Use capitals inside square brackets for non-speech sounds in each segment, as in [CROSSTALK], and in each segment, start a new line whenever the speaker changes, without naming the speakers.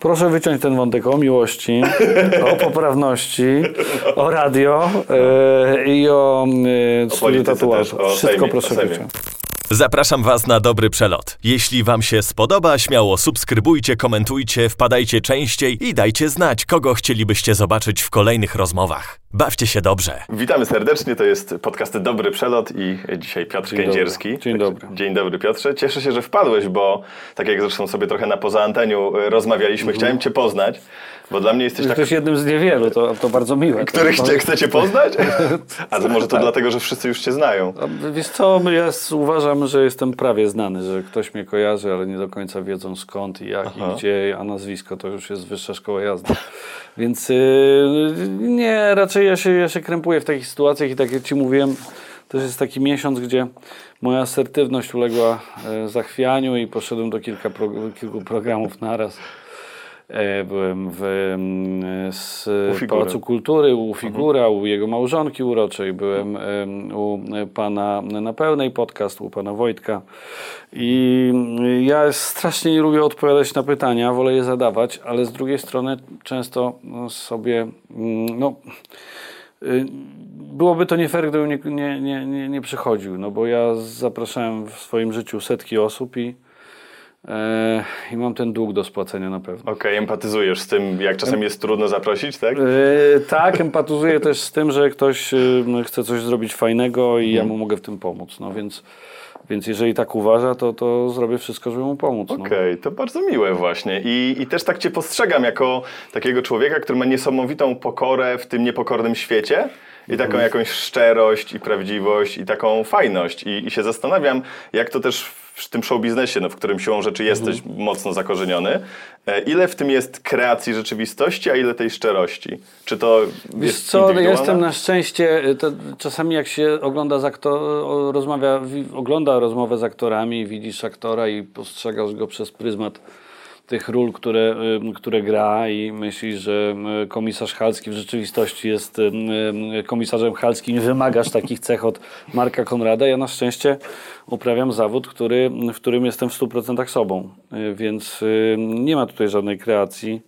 Proszę wyciąć ten wątek o miłości, o [LAUGHS] poprawności, o radio e, i o studiu
polityce
tatuażu.
o
Wszystko
Sejmie,
proszę
o
wyciąć.
Zapraszam Was na dobry przelot. Jeśli Wam się spodoba, śmiało subskrybujcie, komentujcie, wpadajcie częściej i dajcie znać, kogo chcielibyście zobaczyć w kolejnych rozmowach. Bawcie się dobrze.
Witamy serdecznie, to jest podcast Dobry Przelot i dzisiaj Piotr
Dzień
Kędzierski.
dobry. Dzień dobry.
Dzień dobry Piotrze. Cieszę się, że wpadłeś, bo tak jak zresztą sobie trochę na poza anteniu e, rozmawialiśmy,
Mhm.
chciałem Cię poznać, bo dla mnie jesteś tak...
Ktoś jednym z niewielu, to, to bardzo miłe.
Których
to,
chcecie poznać? [LAUGHS] A to może to
Tak.
dlatego, że wszyscy już Cię znają.
A Wiesz co, ja s- uważam, że jestem prawie znany, że ktoś mnie kojarzy, ale nie do końca wiedzą skąd i jak
Aha.
i gdzie, a nazwisko to już jest wyższa szkoła jazdy. [LAUGHS] Więc yy, nie, raczej ja się, ja się krępuję w takich sytuacjach i tak jak Ci mówiłem, to jest taki miesiąc, gdzie moja asertywność uległa e, zachwianiu i poszedłem do kilka pro, kilku programów naraz. E, Byłem w mm, z. Pałacu Kultury, u Figura, u jego małżonki uroczej. Byłem em, u pana na pełnej podcast, u pana Wojtka. I mm, ja strasznie nie lubię odpowiadać na pytania, wolę je zadawać, ale z drugiej strony często no, sobie, mm, no, y, byłoby to nie fair, gdybym nie, nie, nie, nie, przychodził, no bo ja zapraszałem w swoim życiu setki osób i, i mam ten dług do spłacenia na pewno.
Okej, empatyzujesz z tym, jak czasem jest trudno zaprosić, tak?
E, tak, empatyzuję też z tym, że ktoś y, chce coś zrobić fajnego i ja mu mogę w tym pomóc. No więc, więc jeżeli tak uważa, to, to zrobię wszystko, żeby mu pomóc. No.
Okej, to bardzo miłe właśnie. I, I też tak Cię postrzegam jako takiego człowieka, który ma niesamowitą pokorę w tym niepokornym świecie. I taką jakąś szczerość i prawdziwość i taką fajność. I, I się zastanawiam, jak to też w tym show biznesie, no, w którym siłą rzeczy jesteś mocno zakorzeniony, e, ile w tym jest kreacji rzeczywistości, a ile tej szczerości? Czy to
Wiesz
jest
co, jestem na szczęście, to czasami jak się ogląda, z aktor, rozmawia, wi- ogląda rozmowę z aktorami, widzisz aktora i postrzegasz go przez pryzmat tych ról, które, y, które gra i myślisz, że y, komisarz Halski w rzeczywistości jest y, komisarzem Halskim wymagasz takich cech od Marka Konrada. Ja na szczęście uprawiam zawód, który, w którym jestem w 100% sobą, więc nie ma tutaj żadnej kreacji.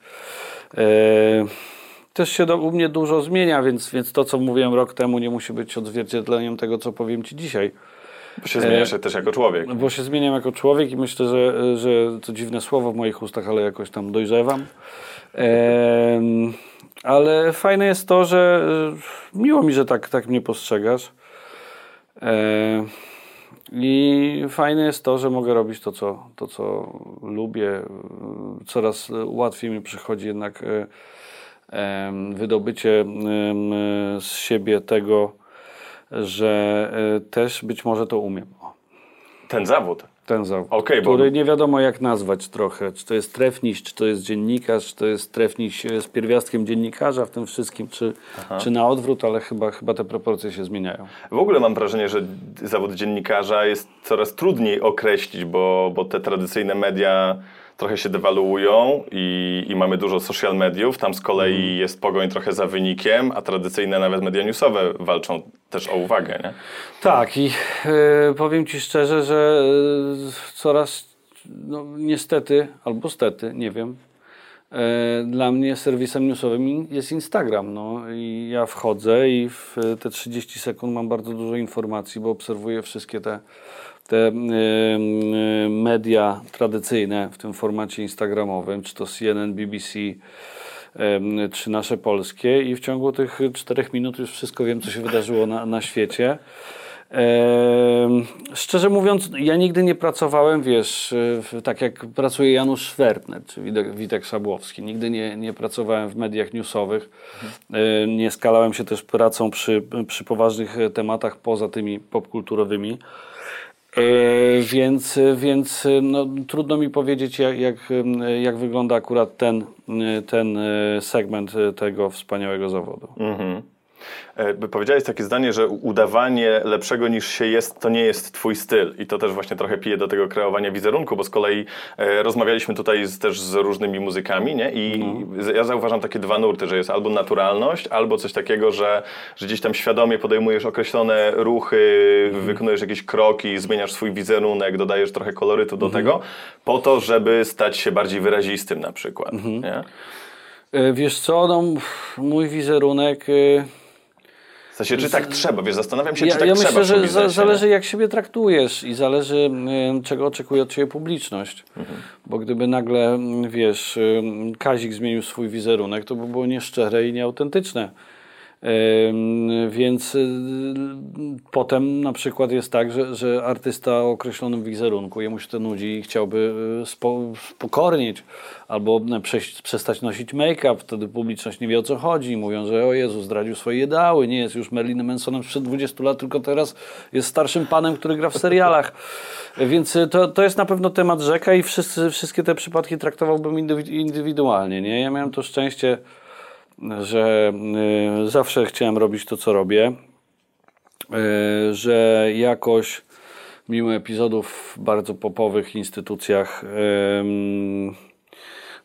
Też się do, u mnie dużo zmienia, więc, więc to, co mówiłem rok temu, nie musi być odzwierciedleniem tego, co powiem Ci dzisiaj.
Bo się zmieniasz też jako człowiek.
Bo się zmieniam jako człowiek i myślę, że, że to dziwne słowo w moich ustach, ale jakoś tam dojrzewam. Ale fajne jest to, że e, miło mi, że tak, tak mnie postrzegasz. E, I fajne jest to, że mogę robić to, co, to, co lubię. E, Coraz łatwiej mi przychodzi jednak e, wydobycie z siebie tego, że e, też być może to umiem. O,
Ten zawód.
ten zawód,
bo-
który nie wiadomo jak nazwać trochę. Czy to jest trefniś, czy to jest dziennikarz, czy to jest trefniś e, z pierwiastkiem dziennikarza w tym wszystkim, czy, czy na odwrót, ale chyba, chyba te proporcje się zmieniają.
W ogóle mam wrażenie, że zawód dziennikarza jest coraz trudniej określić, bo, bo te tradycyjne media trochę się dewaluują i, i mamy dużo social mediów. Tam z kolei
Mhm.
jest pogoń trochę za wynikiem, a tradycyjne nawet media newsowe walczą też o uwagę. Nie?
Tak i e, powiem Ci szczerze, że e, coraz, no, niestety, albo stety, nie wiem, e, dla mnie serwisem newsowym jest Instagram. No. I ja wchodzę i w te 30 sekund mam bardzo dużo informacji, bo obserwuję wszystkie te, te media tradycyjne w tym formacie instagramowym, czy to CNN, BBC, czy nasze polskie i w ciągu tych czterech minut już wszystko wiem, co się wydarzyło na, na świecie. Szczerze mówiąc, ja nigdy nie pracowałem, wiesz, tak jak pracuje Janusz Szwertner czy Witek, Witek Szabłowski. Nigdy nie, nie pracowałem w mediach newsowych. Nie skalałem się też pracą przy, przy poważnych tematach poza tymi popkulturowymi. E, Więc, więc no, trudno mi powiedzieć, jak, jak, jak wygląda akurat ten, ten e, segment tego wspaniałego zawodu.
Mhm. E, Powiedziałeś takie zdanie, że udawanie lepszego niż się jest, to nie jest twój styl. I to też właśnie trochę pije do tego kreowania wizerunku, bo z kolei e, rozmawialiśmy tutaj z, też z różnymi muzykami, nie? I z- ja zauważam takie dwa nurty, że jest albo naturalność, albo coś takiego, że, że gdzieś tam świadomie podejmujesz określone ruchy, wykonujesz jakieś kroki, zmieniasz swój wizerunek, dodajesz trochę kolorytu do tego, po to, żeby stać się bardziej wyrazistym na przykład, nie?
E, Wiesz co, no, mój wizerunek... e,
W sensie, czy tak trzeba? Wiesz, zastanawiam się,
Ja,
czy tak
ja
trzeba
myślę,
w
że zależy jak siebie traktujesz i zależy czego oczekuje od ciebie publiczność.
Mhm.
Bo gdyby nagle, wiesz, Kazik zmienił swój wizerunek, to by było nieszczere i nieautentyczne. Więc y, potem na przykład jest tak, że, że artysta o określonym wizerunku, jemu się to nudzi i chciałby y, spo, spokornić albo przestać nosić make-up, wtedy publiczność nie wie o co chodzi. Mówią, że o Jezu, zdradził swoje ideały, nie jest już Merlinem Mansonem sprzed 20 lat, tylko teraz jest starszym panem, który gra w serialach. Więc y, to, to jest na pewno temat rzeka i wszyscy, wszystkie te przypadki traktowałbym indywi- indywidualnie. Nie? Ja miałem to szczęście, że y, zawsze chciałem robić to, co robię, y, że jakoś mimo epizodów w bardzo popowych instytucjach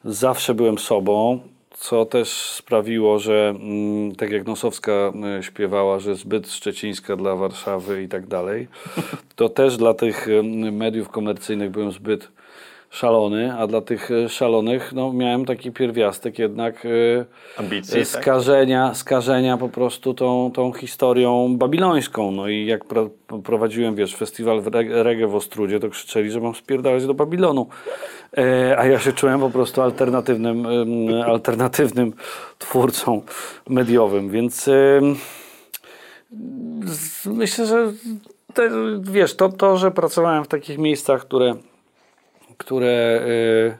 zawsze byłem sobą, co też sprawiło, że mm, tak jak Nosowska y, śpiewała, że zbyt szczecińska dla Warszawy i tak dalej, to też dla tych mediów komercyjnych byłem zbyt szalony, a dla tych y, szalonych no, miałem taki pierwiastek jednak y,
Ambicji, tak?
skażenia, skażenia po prostu tą, tą historią babilońską. No i jak pro, prowadziłem, wiesz, festiwal reggae w Ostrudzie, to krzyczeli, że mam spierdalać do Babilonu. E, a ja się czułem po prostu alternatywnym, alternatywnym twórcą mediowym, więc myślę, że te, wiesz, to, to, że pracowałem w takich miejscach, które, które y,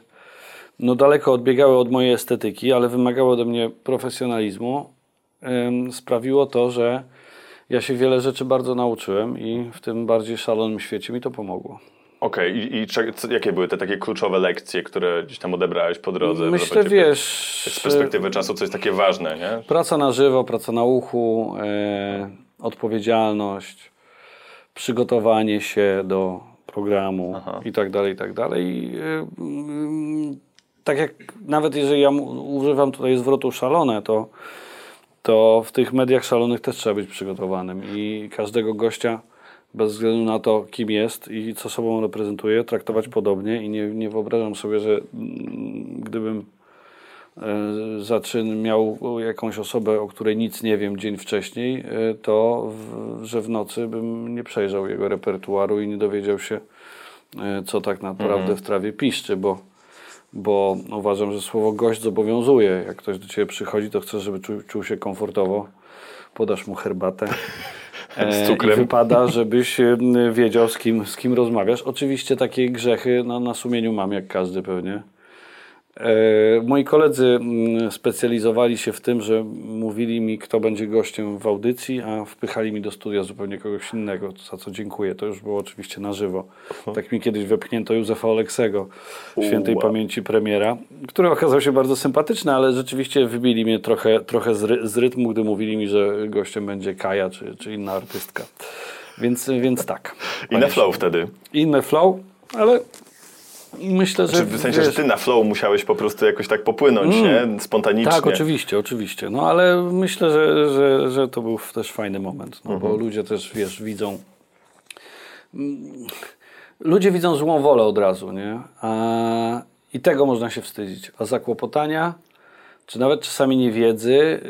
no daleko odbiegały od mojej estetyki, ale wymagały ode mnie profesjonalizmu, sprawiło to, że ja się wiele rzeczy bardzo nauczyłem i w tym bardziej szalonym świecie mi to pomogło.
Okej, i, i cze- co, jakie były te takie kluczowe lekcje, które gdzieś tam odebrałeś po drodze?
Myślę, wiesz,
Z perspektywy czasu coś takie ważne, nie?
Praca na żywo, praca na uchu, e, odpowiedzialność, przygotowanie się do programu i tak dalej, i tak dalej. E, mm, tak jak nawet jeżeli ja używam tutaj zwrotu szalone, to, to w tych mediach szalonych też trzeba być przygotowanym. I każdego gościa bez względu na to, kim jest i co sobą reprezentuje, traktować podobnie. I nie, nie wyobrażam sobie, że mm, gdybym e, zaczyn miał jakąś osobę, o której nic nie wiem dzień wcześniej, e, to w, że w nocy bym nie przejrzał jego repertuaru i nie dowiedział się, e, co tak naprawdę w trawie piszczy, bo, bo uważam, że słowo gość zobowiązuje. Jak ktoś do ciebie przychodzi, to chcesz, żeby czuł, czuł się komfortowo, podasz mu herbatę. [LAUGHS]
Z cukrem.
I wypada, żebyś wiedział, z kim, z kim rozmawiasz. Oczywiście takie grzechy no, na sumieniu mam, jak każdy pewnie. E, moi koledzy mm, specjalizowali się w tym, że mówili mi, kto będzie gościem w audycji, a wpychali mi do studia zupełnie kogoś innego, za co dziękuję. To już było oczywiście na żywo. Tak mi kiedyś wepchnięto Józefa Oleksego, świętej pamięci premiera, który okazał się bardzo sympatyczny, ale rzeczywiście wybili mnie trochę, trochę z, ry, z rytmu, gdy mówili mi, że gościem będzie Kaja czy, czy inna artystka. Więc, więc tak.
I na flow wtedy.
Inne flow, ale myślę, że...
Czy w sensie, że
wiesz,
ty na flow musiałeś po prostu jakoś tak popłynąć, nie? Spontanicznie.
Tak, oczywiście, oczywiście. No ale myślę, że, że, że to był też fajny moment, no,
Mhm.
bo ludzie też, wiesz, widzą. Mm, Ludzie widzą złą wolę od razu, nie? A, I tego można się wstydzić. A zakłopotania, czy nawet czasami niewiedzy,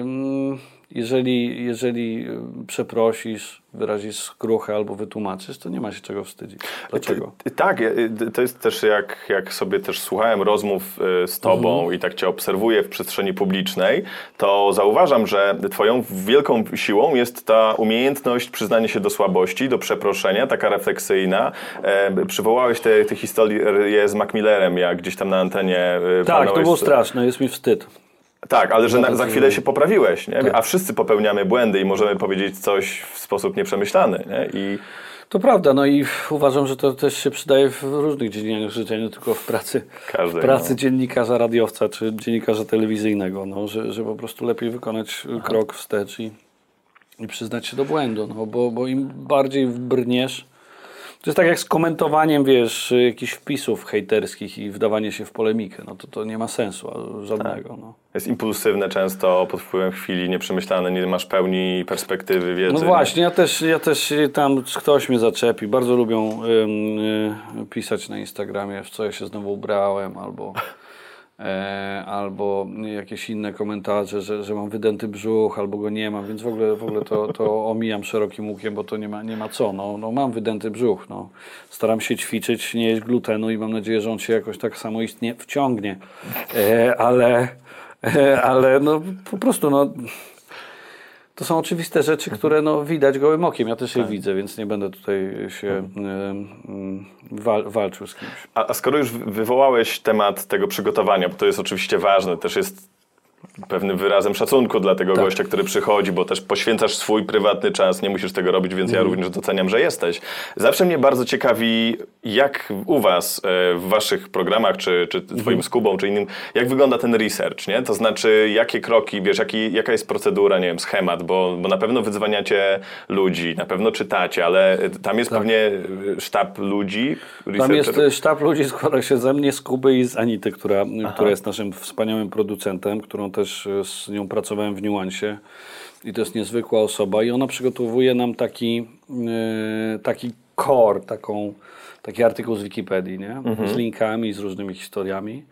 ym, jeżeli, jeżeli ym, przeprosisz, wyrazisz skruchę albo wytłumaczysz, to nie ma się czego wstydzić. Dlaczego?
Tak, y, to jest też jak, jak sobie też słuchałem rozmów y, z tobą
Mhm.
i tak cię obserwuję w przestrzeni publicznej, to zauważam, że twoją wielką siłą jest ta umiejętność przyznania się do słabości, do przeproszenia, taka refleksyjna. E, przywołałeś te, te historie z Macmillerem, jak gdzieś tam na antenie y,
Tak, to było straszne, jest mi wstyd.
Tak, ale że na, za chwilę się poprawiłeś, nie?
Tak.
a wszyscy popełniamy błędy i możemy powiedzieć coś w sposób nieprzemyślany. Nie? I
To prawda, no i uważam, że to też się przydaje w różnych dziedzinach życia, nie tylko w pracy,
Każdej,
w pracy
no.
dziennikarza radiowca czy dziennikarza telewizyjnego, no, że, że po prostu lepiej wykonać krok wstecz i, i przyznać się do błędu, no, bo, bo im bardziej brniesz, to jest tak jak z komentowaniem, wiesz, jakichś wpisów hejterskich i wdawanie się w polemikę, no to to nie ma sensu żadnego, no.
Jest impulsywne często, pod wpływem chwili, nieprzemyślane, nie masz pełni perspektywy, wiedzy.
No
nie?
właśnie, ja też, ja też tam ktoś mnie zaczepi. Bardzo lubią ym, y, pisać na Instagramie, w co ja się znowu ubrałem, albo, e, [LAUGHS] albo jakieś inne komentarze, że, że mam wydęty brzuch, albo go nie mam, więc w ogóle, w ogóle to, to omijam szerokim łukiem, bo to nie ma, nie ma co. No, no mam wydęty brzuch. No. Staram się ćwiczyć, nie jeść glutenu i mam nadzieję, że on się jakoś tak samoistnie wciągnie. E, ale, e, ale no po prostu no. To są oczywiste rzeczy, które no, widać gołym okiem. Ja też je widzę, więc nie będę tutaj się em, wal, walczył z kimś.
A, a skoro już wywołałeś temat tego przygotowania, bo to jest oczywiście ważne, też jest pewnym wyrazem szacunku dla tego
Tak.
gościa, który przychodzi, bo też poświęcasz swój prywatny czas, nie musisz tego robić, więc
Mhm.
ja również doceniam, że jesteś. Zawsze mnie bardzo ciekawi, jak u was e, w waszych programach, czy, czy twoim
Mhm.
z Kubą, czy innym, jak wygląda ten research, nie? To znaczy, jakie kroki, wiesz, jaki, jaka jest procedura, nie wiem, schemat, bo, bo na pewno wydzwaniacie ludzi, na pewno czytacie, ale e, tam jest pewnie e, sztab ludzi,
Tak. Tam jest sztab ludzi, składa się ze mnie, z Kuby i z Anity, która, która jest naszym wspaniałym producentem, którą też e, z nią pracowałem w Niuansie. I to jest niezwykła osoba i ona przygotowuje nam taki, e, taki core, taką, taki artykuł z Wikipedii, nie? z linkami, z różnymi historiami.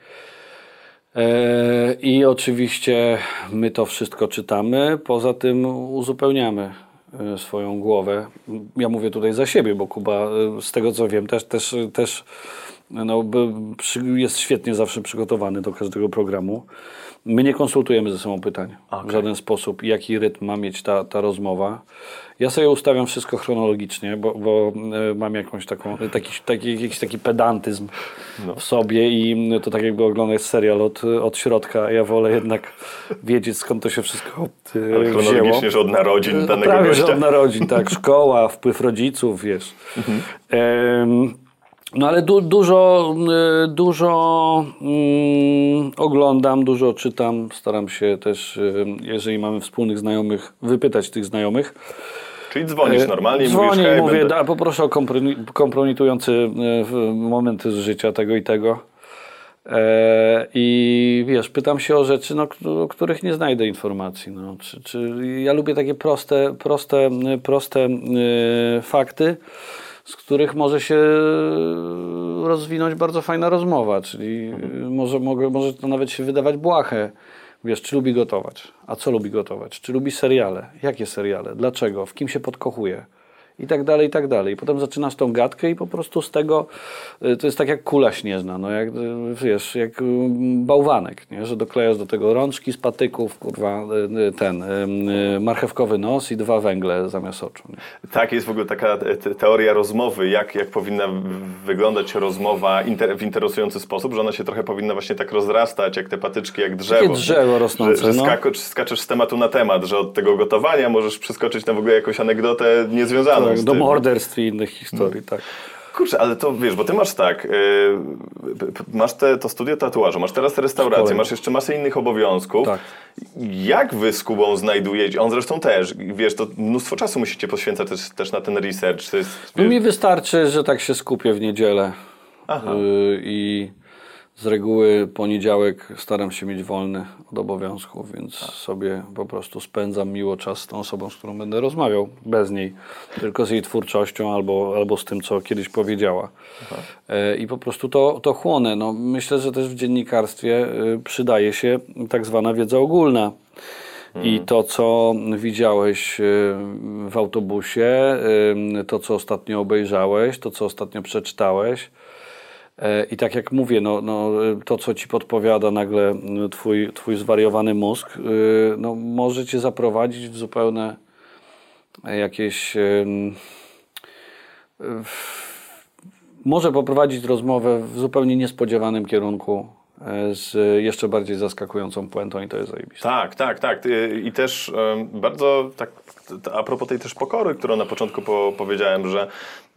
E, I oczywiście my to wszystko czytamy, poza tym uzupełniamy swoją głowę. Ja mówię tutaj za siebie, bo Kuba, z tego co wiem, też, też, też no, jest świetnie zawsze przygotowany do każdego programu. My nie konsultujemy ze sobą pytań w żaden sposób, jaki rytm ma mieć ta, ta rozmowa. Ja sobie ustawiam wszystko chronologicznie, bo, bo e, mam jakąś taką, taki, taki, jakiś taki pedantyzm w sobie i to tak jakby oglądać serial od, od środka. Ja wolę jednak wiedzieć skąd to się wszystko e,
Ale
wzięło.
chronologicznie, że od narodzin
No,
danego
prawie,
gościa.
że od narodzin, tak. Szkoła, wpływ rodziców, wiesz. Em, no ale du, dużo, y, dużo mm, oglądam, dużo czytam. Staram się też, y, jeżeli mamy wspólnych znajomych, wypytać tych znajomych.
Czyli dzwonisz normalnie i
Dzwonię
mówisz, hej,
mówię,
będę...
da, poproszę o kompromitujący y, momenty z życia tego i tego. E, I wiesz, pytam się o rzeczy, no, o których nie znajdę informacji. No. Czy, czy, ja lubię takie proste, proste, proste y, fakty, z których może się rozwinąć bardzo fajna rozmowa. Czyli y, może, mogę, może to nawet się wydawać błahe. Wiesz, czy lubi gotować? A co lubi gotować? Czy lubi seriale? Jakie seriale? Dlaczego? W kim się podkochuje? I tak dalej, i tak dalej. I potem zaczynasz tą gadkę i po prostu z tego, y, to jest tak jak kula śnieżna, no jak, y, wiesz, jak y, bałwanek, nie? że doklejasz do tego rączki z patyków, kurwa, ten, marchewkowy nos i dwa węgle zamiast oczu. Nie?
Tak, jest w ogóle taka te- teoria rozmowy, jak, jak powinna wyglądać rozmowa inter, w interesujący sposób, że ona się trochę powinna właśnie tak rozrastać, jak te patyczki, jak drzewo.
Takie drzewo rosnące,
Że, że
no.
skaczesz z tematu na temat, że od tego gotowania możesz przeskoczyć na w ogóle jakąś anegdotę niezwiązaną
Tak, do morderstw i innych historii, tak.
Kurczę, ale to wiesz, bo ty masz tak, yy, masz te, to studio tatuażu, masz teraz restaurację, masz jeszcze masę innych obowiązków.
Tak.
Jak wy z Kubą znajdujecie, on zresztą też, wiesz, to mnóstwo czasu musicie poświęcać też, też na ten research. To jest,
No mi wystarczy, że tak się skupię w niedzielę
Aha.
Y, i z reguły poniedziałek staram się mieć wolny od obowiązków, więc sobie po prostu spędzam miło czas z tą osobą, z którą będę rozmawiał, bez niej, tylko z jej twórczością albo, albo z tym, co kiedyś powiedziała. E, I po prostu to, to chłonę. No, myślę, że też w dziennikarstwie y, przydaje się tak zwana wiedza ogólna. I to, co widziałeś y, w autobusie, to, co ostatnio obejrzałeś, to, co ostatnio przeczytałeś. E, I tak jak mówię, no, no, to, co ci podpowiada nagle twój, twój zwariowany mózg, y, no, może cię zaprowadzić w zupełne jakieś. ym, w- może poprowadzić rozmowę w zupełnie niespodziewanym kierunku e, z jeszcze bardziej zaskakującą puentą i to jest zajebiste.
Tak, tak, tak. Y, I też bardzo tak a propos tej też pokory, którą na początku po, powiedziałem, że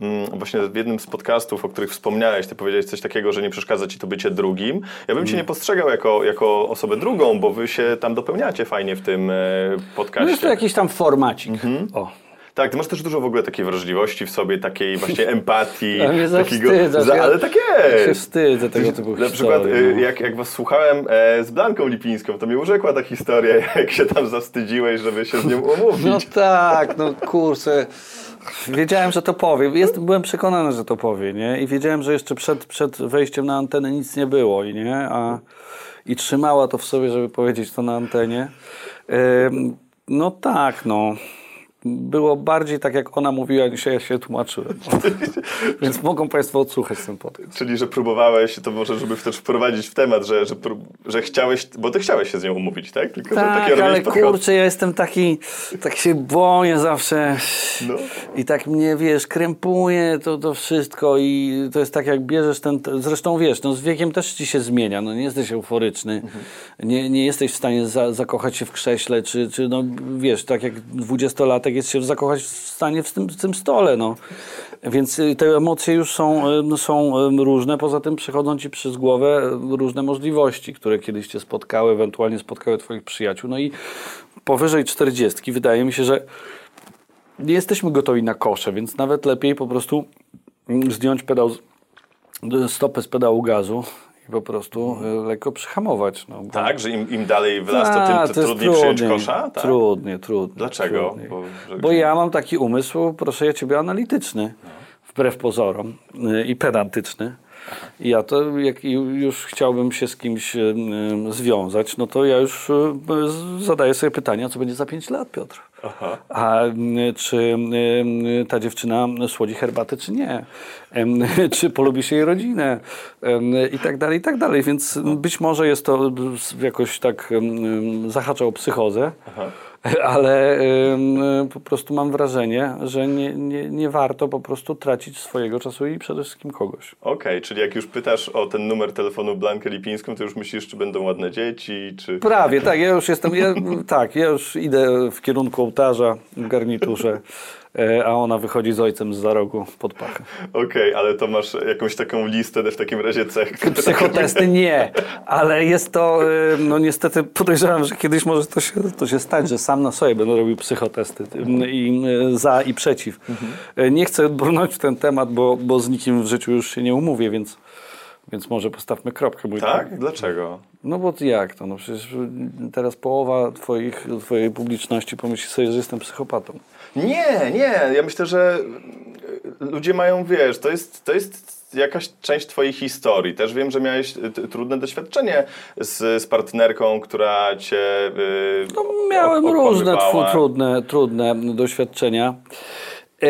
mm, właśnie w jednym z podcastów, o których wspomniałeś, ty powiedziałeś coś takiego, że nie przeszkadza ci to bycie drugim. Ja bym cię nie postrzegał jako, jako osobę drugą, bo wy się tam dopełniacie fajnie w tym
No
podcaście.
jest to jakiś tam formacik. O.
Tak, ty masz też dużo w ogóle takiej wrażliwości w sobie, takiej właśnie [LAUGHS] empatii.
Ale mnie
takiego, za, ale tak
Ja się
jest.
wstydzę tego typu
Na przykład
historii,
y,
no.
jak, jak was słuchałem e, z Blanką Lipińską, to mnie urzekła ta historia, [LAUGHS] jak się tam zawstydziłeś, żeby się z nią umówić.
No tak, no kurczę. Wiedziałem, że to powie. Jest, byłem przekonany, że to powie, nie? I wiedziałem, że jeszcze przed, przed wejściem na antenę nic nie było, i nie? A, I trzymała to w sobie, żeby powiedzieć to na antenie. Ym, no tak, no. Było bardziej tak, jak ona mówiła, niż ja się tłumaczyłem. [LAUGHS] Więc mogą Państwo odsłuchać ten podcast.
Czyli, że próbowałeś, to może, żeby też wprowadzić w temat, że, że, że chciałeś, bo ty chciałeś się z nią umówić, tak? Tylko, że
Tak, ale kurczę, ja jestem taki, tak się boję zawsze
No.
i tak mnie, wiesz, krępuje to, to wszystko i to jest tak, jak bierzesz ten, zresztą wiesz, no z wiekiem też ci się zmienia, no nie jesteś euforyczny, nie, nie jesteś w stanie za, zakochać się w krześle, czy, czy no wiesz, tak jak dwudziestolatek jest się zakochać w stanie w tym, w tym stole, no. Więc y, te emocje już są, y, są y, różne, poza tym przychodzą ci przez głowę y, różne możliwości, które kiedyś cię spotkały, ewentualnie spotkały twoich przyjaciół. No i powyżej 40 wydaje mi się, że nie jesteśmy gotowi na kosze, więc nawet lepiej po prostu mm, zdjąć pedał, z- stopę z pedału gazu i po prostu y, lekko przyhamować. No, bo-
Tak, że im, im dalej w las, to tym
jest
to trudniej przyjąć kosza? Tak?
Trudnie, trudnie.
Dlaczego?
Trudniej.
Bo-
Bo, ja mam taki umysł, proszę ja ciebie, analityczny. Wbrew pozorom. y, I pedantyczny. I ja to, jak ju- już chciałbym się z kimś y, y, związać, no to ja już zadaję sobie pytania, co będzie za 5 lat, Piotr.
Aha.
A y, czy y, ta dziewczyna słodzi herbatę, czy nie? [LAUGHS] Czy polubisz jej rodzinę? I tak dalej, i tak dalej. Więc być może jest to s- jakoś tak zahacza o psychozę, ale em, po prostu mam wrażenie, że nie, nie, nie warto po prostu tracić swojego czasu i przede wszystkim kogoś.
Okej, czyli jak już pytasz o ten numer telefonu Blankę Lipińską, to już myślisz, czy będą ładne dzieci, czy...
Prawie, tak, ja już jestem, ja, tak, ja już idę w kierunku ołtarza w garniturze, e, [LAUGHS] a ona wychodzi z ojcem z za rogu pod pachę.
Okej, ale to masz jakąś taką listę w takim razie cech. tak-
Psychotesty nie, ale jest to, y, no niestety podejrzewam, że kiedyś może to się, to się stać, że sam na sobie będę robił psychotesty y, i y, za i przeciw. Y, Nie chcę brnąć w ten temat, bo, bo z nikim w życiu już się nie umówię, więc, więc może postawmy kropkę. Mój
Tak? Dlaczego?
No bo jak to? No przecież teraz połowa twoich, twojej publiczności pomyśli sobie, że jestem psychopatą.
Nie, nie. Ja myślę, że y, ludzie mają, wiesz, to jest, to jest jakaś część twojej historii. Też wiem, że miałeś t- trudne doświadczenie z, z partnerką, która cię y,
No, miałem różne trudne, trudne doświadczenia. E,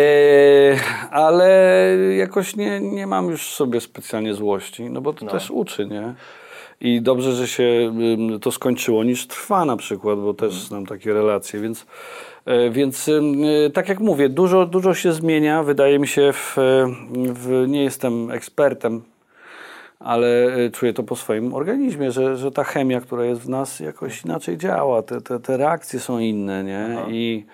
ale jakoś nie, nie mam już sobie specjalnie złości, no bo to też uczy, nie? I dobrze, że się to skończyło, niż trwa na przykład, bo też znam takie relacje, więc, e, więc ym, e, tak jak mówię, dużo, dużo się zmienia. Wydaje mi się, w, w, nie jestem ekspertem, ale e, czuję to po swoim organizmie, że, że ta chemia, która jest w nas, jakoś inaczej działa. Te, te, te reakcje są inne, nie? I,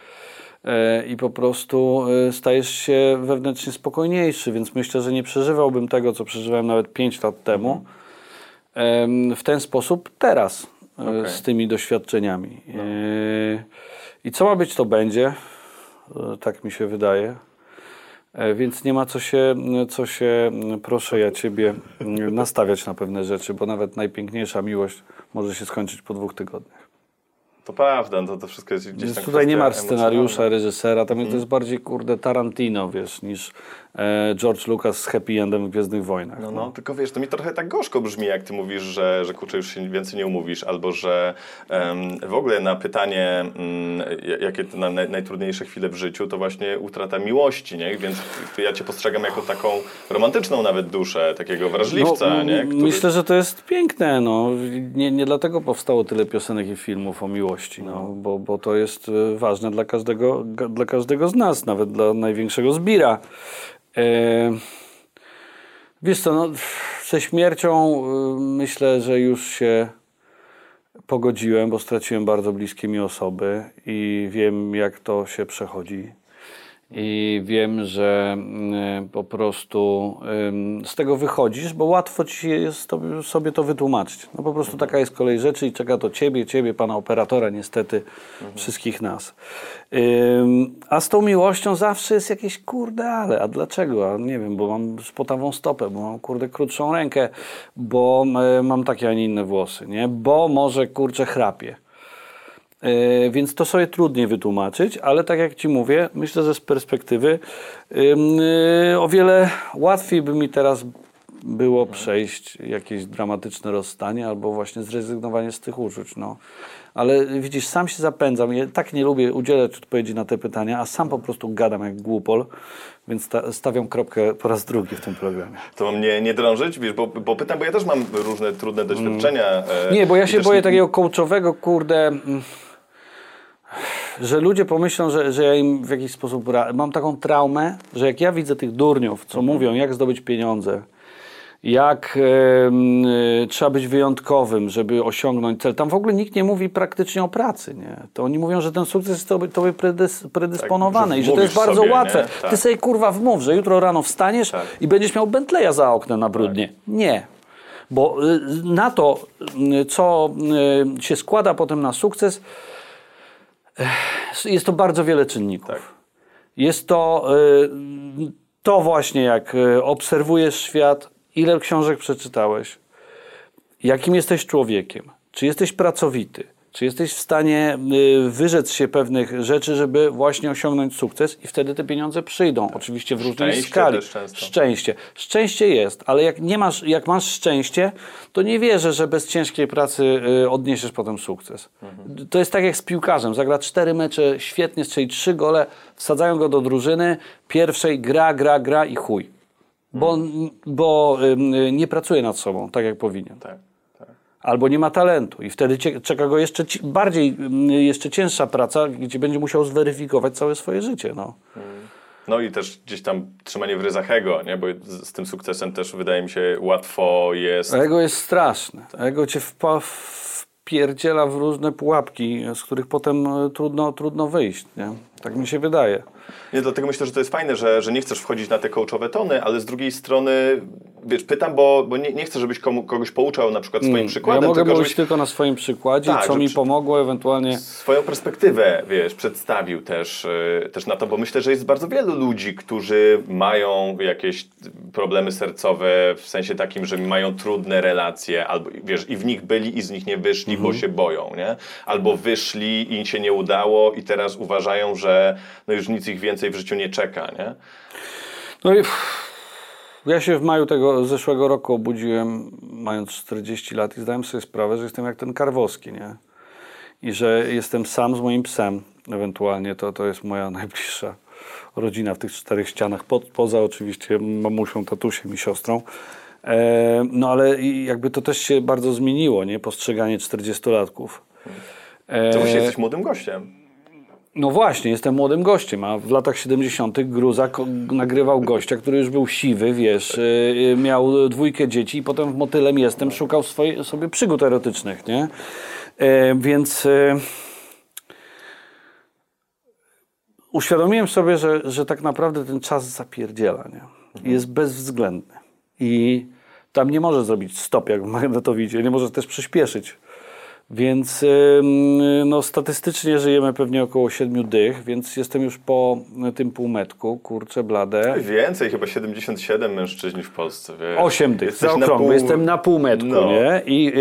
e, I po prostu e, stajesz się wewnętrznie spokojniejszy, więc myślę, że nie przeżywałbym tego, co przeżywałem nawet 5 lat temu, em, w ten sposób teraz, e,
Okej.
z tymi doświadczeniami. E, I co ma być, to będzie. E, Tak mi się wydaje. E, Więc nie ma co się, co się, proszę ja ciebie, nastawiać na pewne rzeczy, bo nawet najpiękniejsza miłość może się skończyć po dwóch tygodniach.
To prawda, to, to wszystko jest gdzieś
Więc
tam
tutaj nie ma scenariusza, reżysera, tam to jest bardziej, kurde, Tarantino, wiesz, niż e, George Lucas z Happy Endem w Gwiezdnych Wojnach.
No, no, tylko wiesz, to mi trochę tak gorzko brzmi, jak ty mówisz, że, że kurczę, już się więcej nie umówisz, albo że em, w ogóle na pytanie, mm, jakie to na, naj, najtrudniejsze chwile w życiu, to właśnie utrata miłości, nie? Więc ja cię postrzegam jako taką romantyczną nawet duszę, takiego wrażliwca,
No,
nie?
m-
Który...
Myślę, że to jest piękne. No. Nie, nie dlatego powstało tyle piosenek i filmów o miłości, no. bo, bo to jest e, ważne dla każdego, dla każdego z nas, nawet dla największego zbira. E, Wiesz co, no, ze śmiercią y, myślę, że już się pogodziłem, bo straciłem bardzo bliskie mi osoby i wiem, jak to się przechodzi. I wiem, że y, po prostu z tego wychodzisz, bo łatwo ci jest sobie to wytłumaczyć. No po prostu taka jest kolej rzeczy i czeka to ciebie, ciebie, pana operatora, niestety, wszystkich nas. A z tą miłością zawsze jest jakieś kurde, ale a dlaczego? A nie wiem, bo mam spotawą stopę, bo mam kurde krótszą rękę, bo y, mam takie, a nie inne włosy, nie? Bo może kurczę chrapie. Yy, więc to sobie trudniej wytłumaczyć, ale tak jak Ci mówię, myślę, że z perspektywy yy, o wiele łatwiej by mi teraz było przejść jakieś dramatyczne rozstanie albo właśnie zrezygnowanie z tych uczuć. No. Ale widzisz, sam się zapędzam. Ja tak nie lubię udzielać odpowiedzi na te pytania, a sam po prostu gadam jak głupol, więc sta stawiam kropkę po raz drugi w tym programie.
To mam nie, drążyć, wiesz, bo, bo pytam, bo ja też mam różne trudne doświadczenia. e,
Nie, bo ja
i
się boję
nie-
takiego coachowego, kurde, mm, że ludzie pomyślą, że, że ja im w jakiś sposób... Mam taką traumę, że jak ja widzę tych durniów, co mówią, jak zdobyć pieniądze, jak em, y, trzeba być wyjątkowym, żeby osiągnąć cel. Tam w ogóle nikt nie mówi praktycznie o pracy, nie? To oni mówią, że ten sukces jest tobie, tobie predys, predysponowany
że
i że to jest bardzo
sobie,
łatwe.
Tak.
Ty sobie kurwa wmów, że jutro rano wstaniesz
Tak.
i będziesz miał Bentleya za oknem na brudnie. Nie. Bo y, na to, y, co y, się składa potem na sukces, jest to bardzo wiele czynników.
Tak.
Jest to y, to właśnie, jak y, obserwujesz świat, ile książek przeczytałeś, jakim jesteś człowiekiem, czy jesteś pracowity, czy jesteś w stanie y, wyrzec się pewnych rzeczy, żeby właśnie osiągnąć sukces i wtedy te pieniądze przyjdą. Oczywiście w różnej
Szczęście
skali. Szczęście. Szczęście jest, ale jak nie masz, jak masz szczęście, to nie wierzę, że bez ciężkiej pracy y, odniesiesz potem sukces.
Mhm.
To jest tak jak z piłkarzem. Zagra cztery mecze, świetnie strzeli trzy gole, wsadzają go do drużyny, pierwszej gra, gra, gra i chuj. Bo,
Mhm.
bo nie pracuje nad sobą tak, jak powinien
Tak, tak.
Albo nie ma talentu i wtedy czeka go jeszcze bardziej, mm, jeszcze cięższa praca, gdzie będzie musiał zweryfikować całe swoje życie. No.
No i też gdzieś tam trzymanie w ryzach ego, nie? bo z, z tym sukcesem też wydaje mi się łatwo jest...
Ego jest straszne. Ego cię wpa, wpierdziela w różne pułapki, z których potem e, trudno, trudno wyjść. Nie? Tak mi się wydaje.
Nie, dlatego myślę, że to jest fajne, że, że nie chcesz wchodzić na te coachowe tony, ale z drugiej strony, wiesz, pytam, bo, bo nie, nie chcę, żebyś komu, kogoś pouczał na przykład swoim przykładem,
Mm, ja mogę
tylko żebyś
tylko na swoim przykładzie,
Tak,
co mi pomogło ewentualnie.
swoją perspektywę, wiesz, przedstawił też, yy, też na to, bo myślę, że jest bardzo wielu ludzi, którzy mają jakieś problemy sercowe w sensie takim, że mają trudne relacje, albo wiesz, i w nich byli i z nich nie wyszli, bo
Mhm.
się boją, nie? Albo wyszli i się nie udało i teraz uważają, że no już nic ich więcej w życiu nie czeka, nie?
No i ja się w maju tego zeszłego roku obudziłem, mając 40 lat i zdałem sobie sprawę, że jestem jak ten Karwowski, nie? I że jestem sam z moim psem, ewentualnie to, to jest moja najbliższa rodzina w tych czterech ścianach, po, poza oczywiście mamusią, tatusiem i siostrą. E, no ale jakby to też się bardzo zmieniło, nie? Postrzeganie 40-latków. E,
To właśnie jesteś młodym gościem.
No właśnie, jestem młodym gościem, a w latach 70. Gruza nagrywał gościa, który już był siwy, wiesz, yy, miał dwójkę dzieci i potem w Motylem Jestem szukał swoje, sobie przygód erotycznych, nie? Yy, więc yy, uświadomiłem sobie, że, że tak naprawdę ten czas zapierdziela, nie? Jest bezwzględny. I tam nie może zrobić stop, jak w magnetowidzie, nie może też przyspieszyć. Więc no, statystycznie żyjemy pewnie około 7 dych, więc jestem już po tym półmetku, kurczę blade.
Więcej, chyba 77 mężczyźni w Polsce, wiesz.
8 dych,
Jesteś pół-
jestem na półmetku,
No.
nie? I y,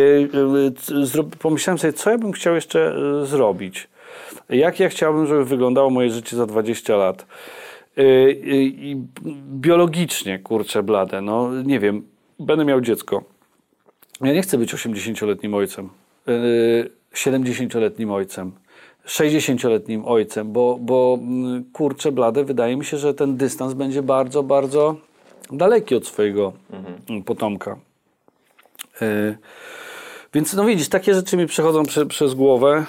y, zro- pomyślałem sobie, co ja bym chciał jeszcze y, zrobić. Jak ja chciałbym, żeby wyglądało moje życie za 20 lat. Y, y, I biologicznie, kurczę blade, no nie wiem, będę miał dziecko. Ja nie chcę być 80-letnim ojcem, 70-letnim ojcem, 60-letnim ojcem, bo, bo mm, kurczę blade, wydaje mi się, że ten dystans będzie bardzo, bardzo daleki od swojego mm, potomka. Yy, więc no widzisz, takie rzeczy mi przechodzą prze, przez głowę.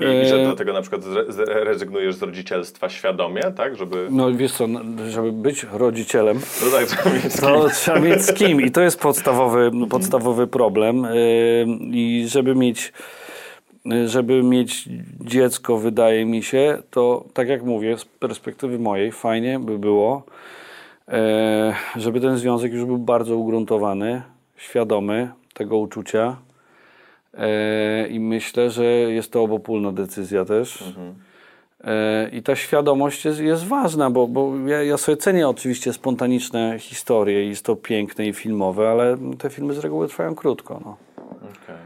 I, że
E,
dlatego na przykład rezygnujesz z rodzicielstwa świadomie, tak? Żeby...
No wiesz co, żeby być rodzicielem,
No tak, trzeba mieć z kim.
to trzeba mieć z kim i to jest podstawowy, podstawowy problem. Yy, I żeby mieć, yy, żeby mieć dziecko, wydaje mi się, to tak jak mówię, z perspektywy mojej, fajnie by było, żeby ten związek już był bardzo ugruntowany, świadomy tego uczucia. Yy, I myślę, że jest to obopólna decyzja też. E, I ta świadomość jest, jest ważna, bo, bo ja, ja sobie cenię oczywiście spontaniczne historie i jest to piękne i filmowe, ale te filmy z reguły trwają krótko. No.
Okej.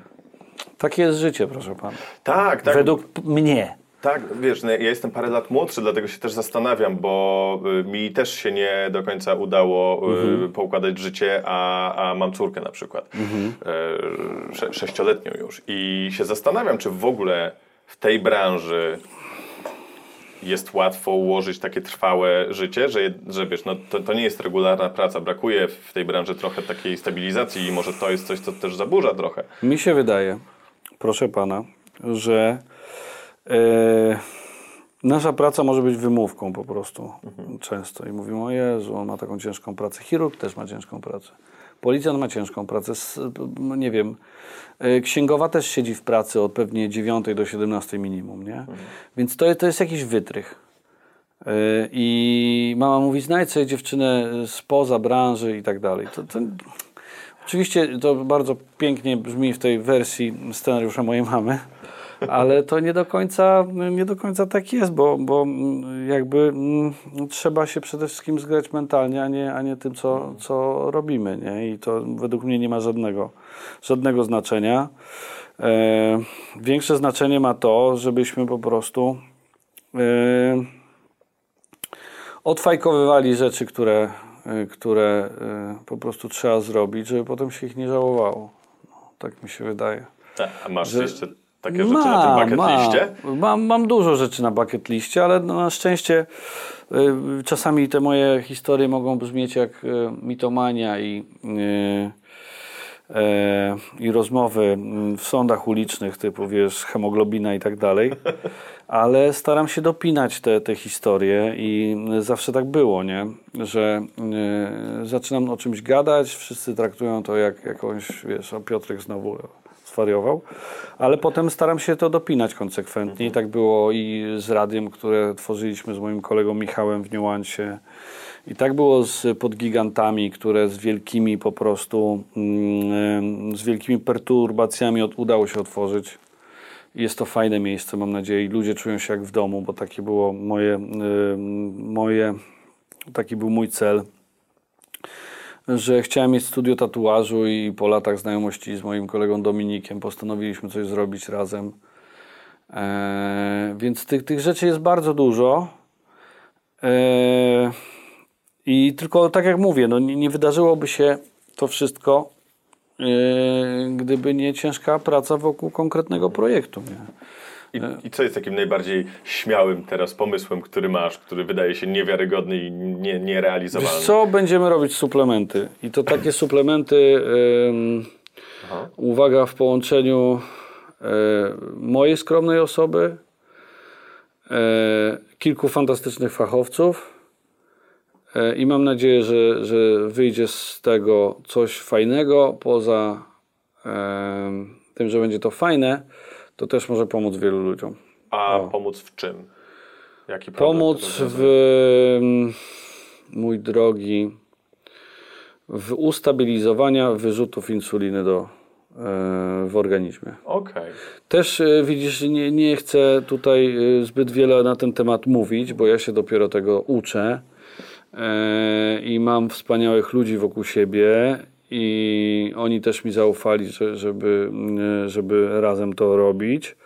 Takie jest życie, proszę pana.
Tak, tak.
Według mnie.
Tak, wiesz, no, ja jestem parę lat młodszy, dlatego się też zastanawiam, bo y, mi też się nie do końca udało y, poukładać życie, a, a mam córkę na przykład, y, sze, sześcioletnią już. I się zastanawiam, czy w ogóle w tej branży jest łatwo ułożyć takie trwałe życie, że, że wiesz, no, to, to nie jest regularna praca. Brakuje w tej branży trochę takiej stabilizacji i może to jest coś, co też zaburza trochę.
Mi się wydaje, proszę pana, że e, nasza praca może być wymówką po prostu często. I mówimy, o Jezu, on ma taką ciężką pracę. Chirurg też ma ciężką pracę. Policjant ma ciężką pracę. No nie wiem. e, Księgowa też siedzi w pracy od pewnie 9 do 17 minimum, nie? Więc to, to jest jakiś wytrych. E, I mama mówi, znajdź sobie dziewczynę spoza branży i tak dalej. To, to, oczywiście to bardzo pięknie brzmi w tej wersji scenariusza mojej mamy, ale to nie do końca, nie do końca tak jest, bo, bo jakby mm, trzeba się przede wszystkim zgrać mentalnie, a nie, a nie tym, co, co robimy. Nie? I to według mnie nie ma żadnego, żadnego znaczenia. E, większe znaczenie ma to, żebyśmy po prostu e, odfajkowywali rzeczy, które, y, które y, po prostu trzeba zrobić, żeby potem się ich nie żałowało. No, tak mi się wydaje.
Tak, A masz
Że-
jeszcze takie rzeczy na tym bucket
mam.
liście?
Mam, mam dużo rzeczy na bucket liście, ale no, na szczęście y, czasami te moje historie mogą brzmieć jak y, mitomania i, y, e, i rozmowy mm, w sądach ulicznych typu, wiesz, hemoglobina i tak dalej, [LAUGHS] ale staram się dopinać te, te historie i zawsze tak było, nie? Że y, zaczynam o czymś gadać, wszyscy traktują to jak jakąś, wiesz, o Piotrek znowu zwariował, ale potem staram się to dopinać konsekwentnie. I tak było i z radiem, które tworzyliśmy z moim kolegą Michałem w Niuansie. I tak było z podgigantami, które z wielkimi po prostu, mm, z wielkimi perturbacjami udało się otworzyć. Jest to fajne miejsce, mam nadzieję, ludzie czują się jak w domu, bo takie było moje, y, moje taki był mój cel że chciałem mieć studio tatuażu i po latach znajomości z moim kolegą Dominikiem postanowiliśmy coś zrobić razem. Eee, więc tych, tych rzeczy jest bardzo dużo. Eee, I tylko tak jak mówię, no nie, nie wydarzyłoby się to wszystko, eee, gdyby nie ciężka praca wokół konkretnego projektu. Nie?
I, I co jest takim najbardziej śmiałym teraz pomysłem, który masz, który wydaje się niewiarygodny i nie,
Wiesz
nierealizowalny?
co, będziemy robić suplementy. I to takie suplementy, uwaga, w połączeniu e, mojej skromnej osoby, e, kilku fantastycznych fachowców e, i mam nadzieję, że, że wyjdzie z tego coś fajnego. Poza tym, że będzie to fajne, to też może pomóc wielu ludziom.
A
O.
pomóc w czym? Jaki
Pomóc w, mm, mój drogi, w ustabilizowaniu wyrzutów insuliny do, e, w organizmie.
Okej.
Też e, widzisz, nie, nie chcę tutaj e, zbyt wiele na ten temat mówić, bo ja się dopiero tego uczę i mam wspaniałych ludzi wokół siebie i oni też mi zaufali, że, żeby, żeby razem to robić.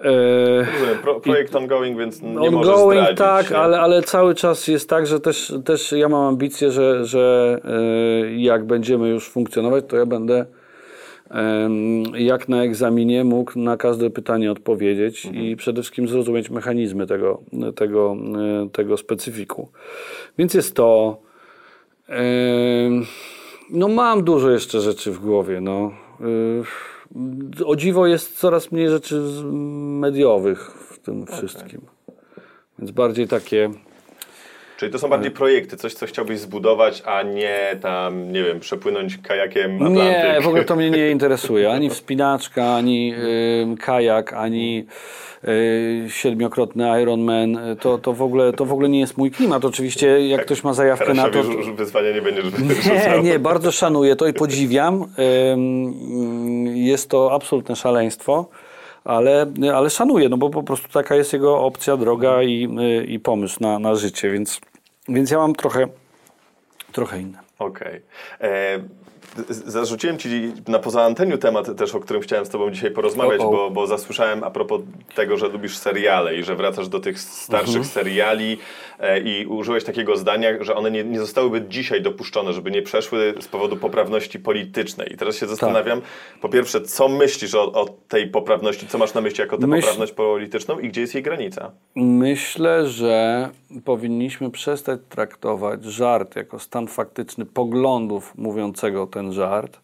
E,
Pro, projekt ongoing, więc nie
Ongoing,
zdradzić.
tak,
nie?
ale, ale cały czas jest tak, że też, też ja mam ambicje, że, że e, jak będziemy już funkcjonować, to ja będę jak na egzaminie mógł na każde pytanie odpowiedzieć i przede wszystkim zrozumieć mechanizmy tego, tego, e, tego specyfiku. Więc jest to. em, no mam dużo jeszcze rzeczy w głowie. No. Y, O dziwo jest coraz mniej rzeczy mediowych w tym wszystkim. Więc bardziej takie.
Czyli to są bardziej projekty, coś, co chciałbyś zbudować, a nie tam, nie wiem, przepłynąć kajakiem Atlantyk.
Nie, w ogóle to mnie nie [LAUGHS] interesuje. Ani wspinaczka, ani kajak, ani y, siedmiokrotny Ironman. To, to, w ogóle, to w ogóle nie jest mój klimat. Oczywiście, jak ktoś ma zajawkę na to.
Rzu- wyzwania nie będziesz
Nie, nie, bardzo szanuję to i podziwiam. Jest to absolutne szaleństwo, ale, ale szanuję, no bo po prostu taka jest jego opcja, droga i, y, i pomysł na, na życie, więc, więc ja mam trochę, trochę inne.
Okej. E, z- Zarzuciłem Ci na poza anteniu temat też, o którym chciałem z Tobą dzisiaj porozmawiać,
O, o.
bo, bo zasłyszałem a propos tego, że lubisz seriale i że wracasz do tych starszych
Mhm.
seriali e, i użyłeś takiego zdania, że one nie, nie zostałyby dzisiaj dopuszczone, żeby nie przeszły z powodu poprawności politycznej. I teraz się zastanawiam, po pierwsze, co myślisz o, o tej poprawności, co masz na myśli jako tę
Myśl-
poprawność polityczną i gdzie jest jej granica?
Myślę, że powinniśmy przestać traktować żart jako stan faktyczny poglądów mówiącego ten żart.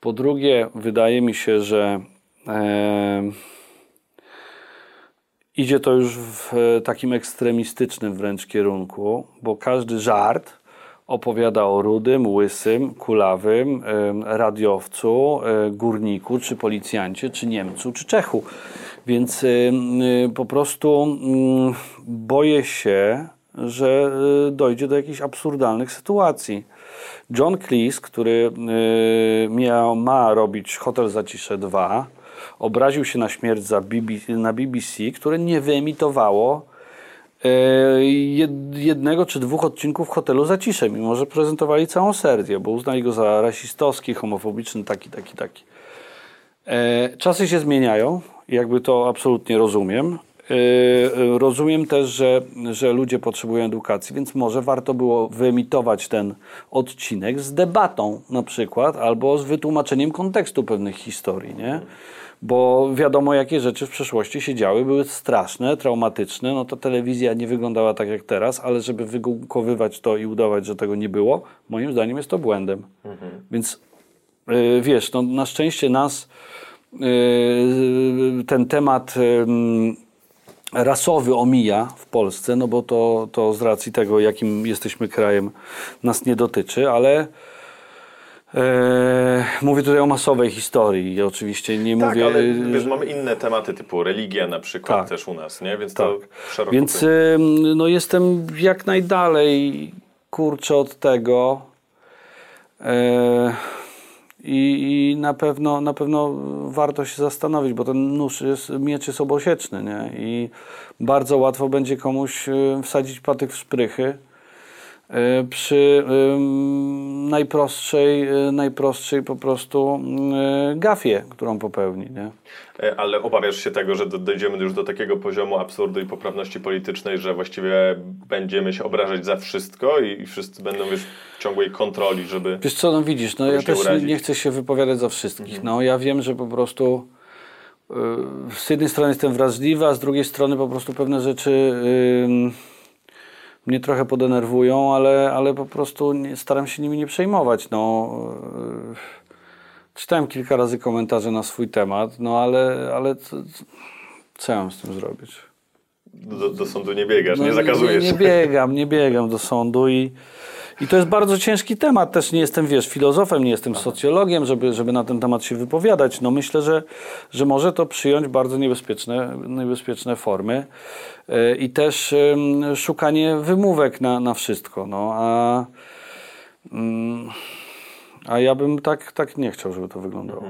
Po drugie, wydaje mi się, że em, idzie to już w e, takim ekstremistycznym wręcz kierunku, bo każdy żart opowiada o rudym, łysym, kulawym, radiowcu, e, górniku, czy policjancie, czy Niemcu, czy Czechu. Więc y, po prostu mm, boję się, że y, dojdzie do jakichś absurdalnych sytuacji. John Cleese, który y, miał, ma robić Hotel Zacisze 2, obraził się na śmierć za BBC, na BBC, które nie wyemitowało jed- jednego czy dwóch odcinków Hotelu Zacisze, mimo że prezentowali całą serię, bo uznali go za rasistowski, homofobiczny, taki, taki, taki. E, Czasy się zmieniają, jakby to absolutnie rozumiem. E, Rozumiem też, że, że ludzie potrzebują edukacji, więc może warto było wyemitować ten odcinek z debatą na przykład, albo z wytłumaczeniem kontekstu pewnych historii, nie? Bo wiadomo, jakie rzeczy w przeszłości się działy, były straszne, traumatyczne. No to telewizja nie wyglądała tak jak teraz, ale żeby wygumkowywać to i udawać, że tego nie było, moim zdaniem jest to błędem. Więc Yy, wiesz, no, na szczęście nas yy, ten temat yy, rasowy omija w Polsce, no bo to, to z racji tego, jakim jesteśmy krajem, nas nie dotyczy, ale yy, mówię tutaj o masowej historii oczywiście nie
Tak,
mówię...
ale wiesz, mamy inne tematy typu religia na przykład
Tak.
też u nas, nie? Więc to szeroko
Więc ym, no, jestem jak najdalej kurczę od tego. E, I, I na pewno, na pewno warto się zastanowić, bo ten nóż jest, miecz jest obosieczny, nie? I bardzo łatwo będzie komuś y, wsadzić patyk w szprychy przy ym, najprostszej, y, najprostszej po prostu y, gafie, którą popełni, nie?
E, Ale obawiasz się tego, że do- dojdziemy już do takiego poziomu absurdu i poprawności politycznej, że właściwie będziemy się obrażać za wszystko i, wszyscy będą wiesz, w ciągłej kontroli, żeby...
Wiesz co, no widzisz, no ja też nie,
urazić.
nie chcę się wypowiadać za wszystkich. No ja wiem, że po prostu z jednej strony jestem wrażliwy, a z drugiej strony po prostu pewne rzeczy ym, mnie trochę podenerwują, ale, ale po prostu nie, staram się nimi nie przejmować. No, y, czytałem kilka razy komentarze na swój temat, no ale, ale co, co ja mam z tym zrobić?
Do, do sądu nie biegasz,
No,
nie zakazujesz.
Nie, nie biegam, nie biegam do sądu i, i to jest bardzo ciężki temat. Też nie jestem, wiesz, filozofem, nie jestem socjologiem, żeby, żeby na ten temat się wypowiadać. No myślę, że, że może to przyjąć bardzo niebezpieczne, niebezpieczne formy yy, i też szukanie wymówek na, na wszystko. No, a, ym, a ja bym tak, tak nie chciał, żeby to wyglądało.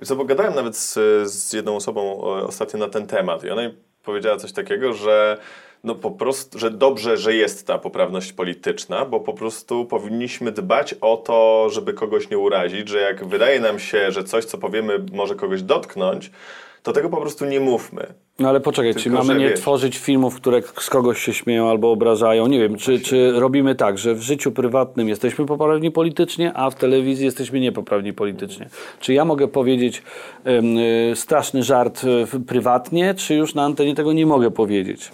Wiesz Co, bo gadałem nawet z, z jedną osobą ostatnio na ten temat i ona mi powiedziała coś takiego, że no po prostu, że dobrze, że jest ta poprawność polityczna, bo po prostu powinniśmy dbać o to, żeby kogoś nie urazić, że jak wydaje nam się, że coś, co powiemy, może kogoś dotknąć, to tego po prostu nie mówmy.
No ale poczekaj, czy mamy nie
wiesz-
tworzyć filmów, które z kogoś się śmieją albo obrażają? Nie wiem, czy, czy robimy tak, że w życiu prywatnym jesteśmy poprawni politycznie, a w telewizji jesteśmy niepoprawni politycznie? Czy ja mogę powiedzieć y, straszny żart prywatnie, czy już na antenie tego nie mogę powiedzieć?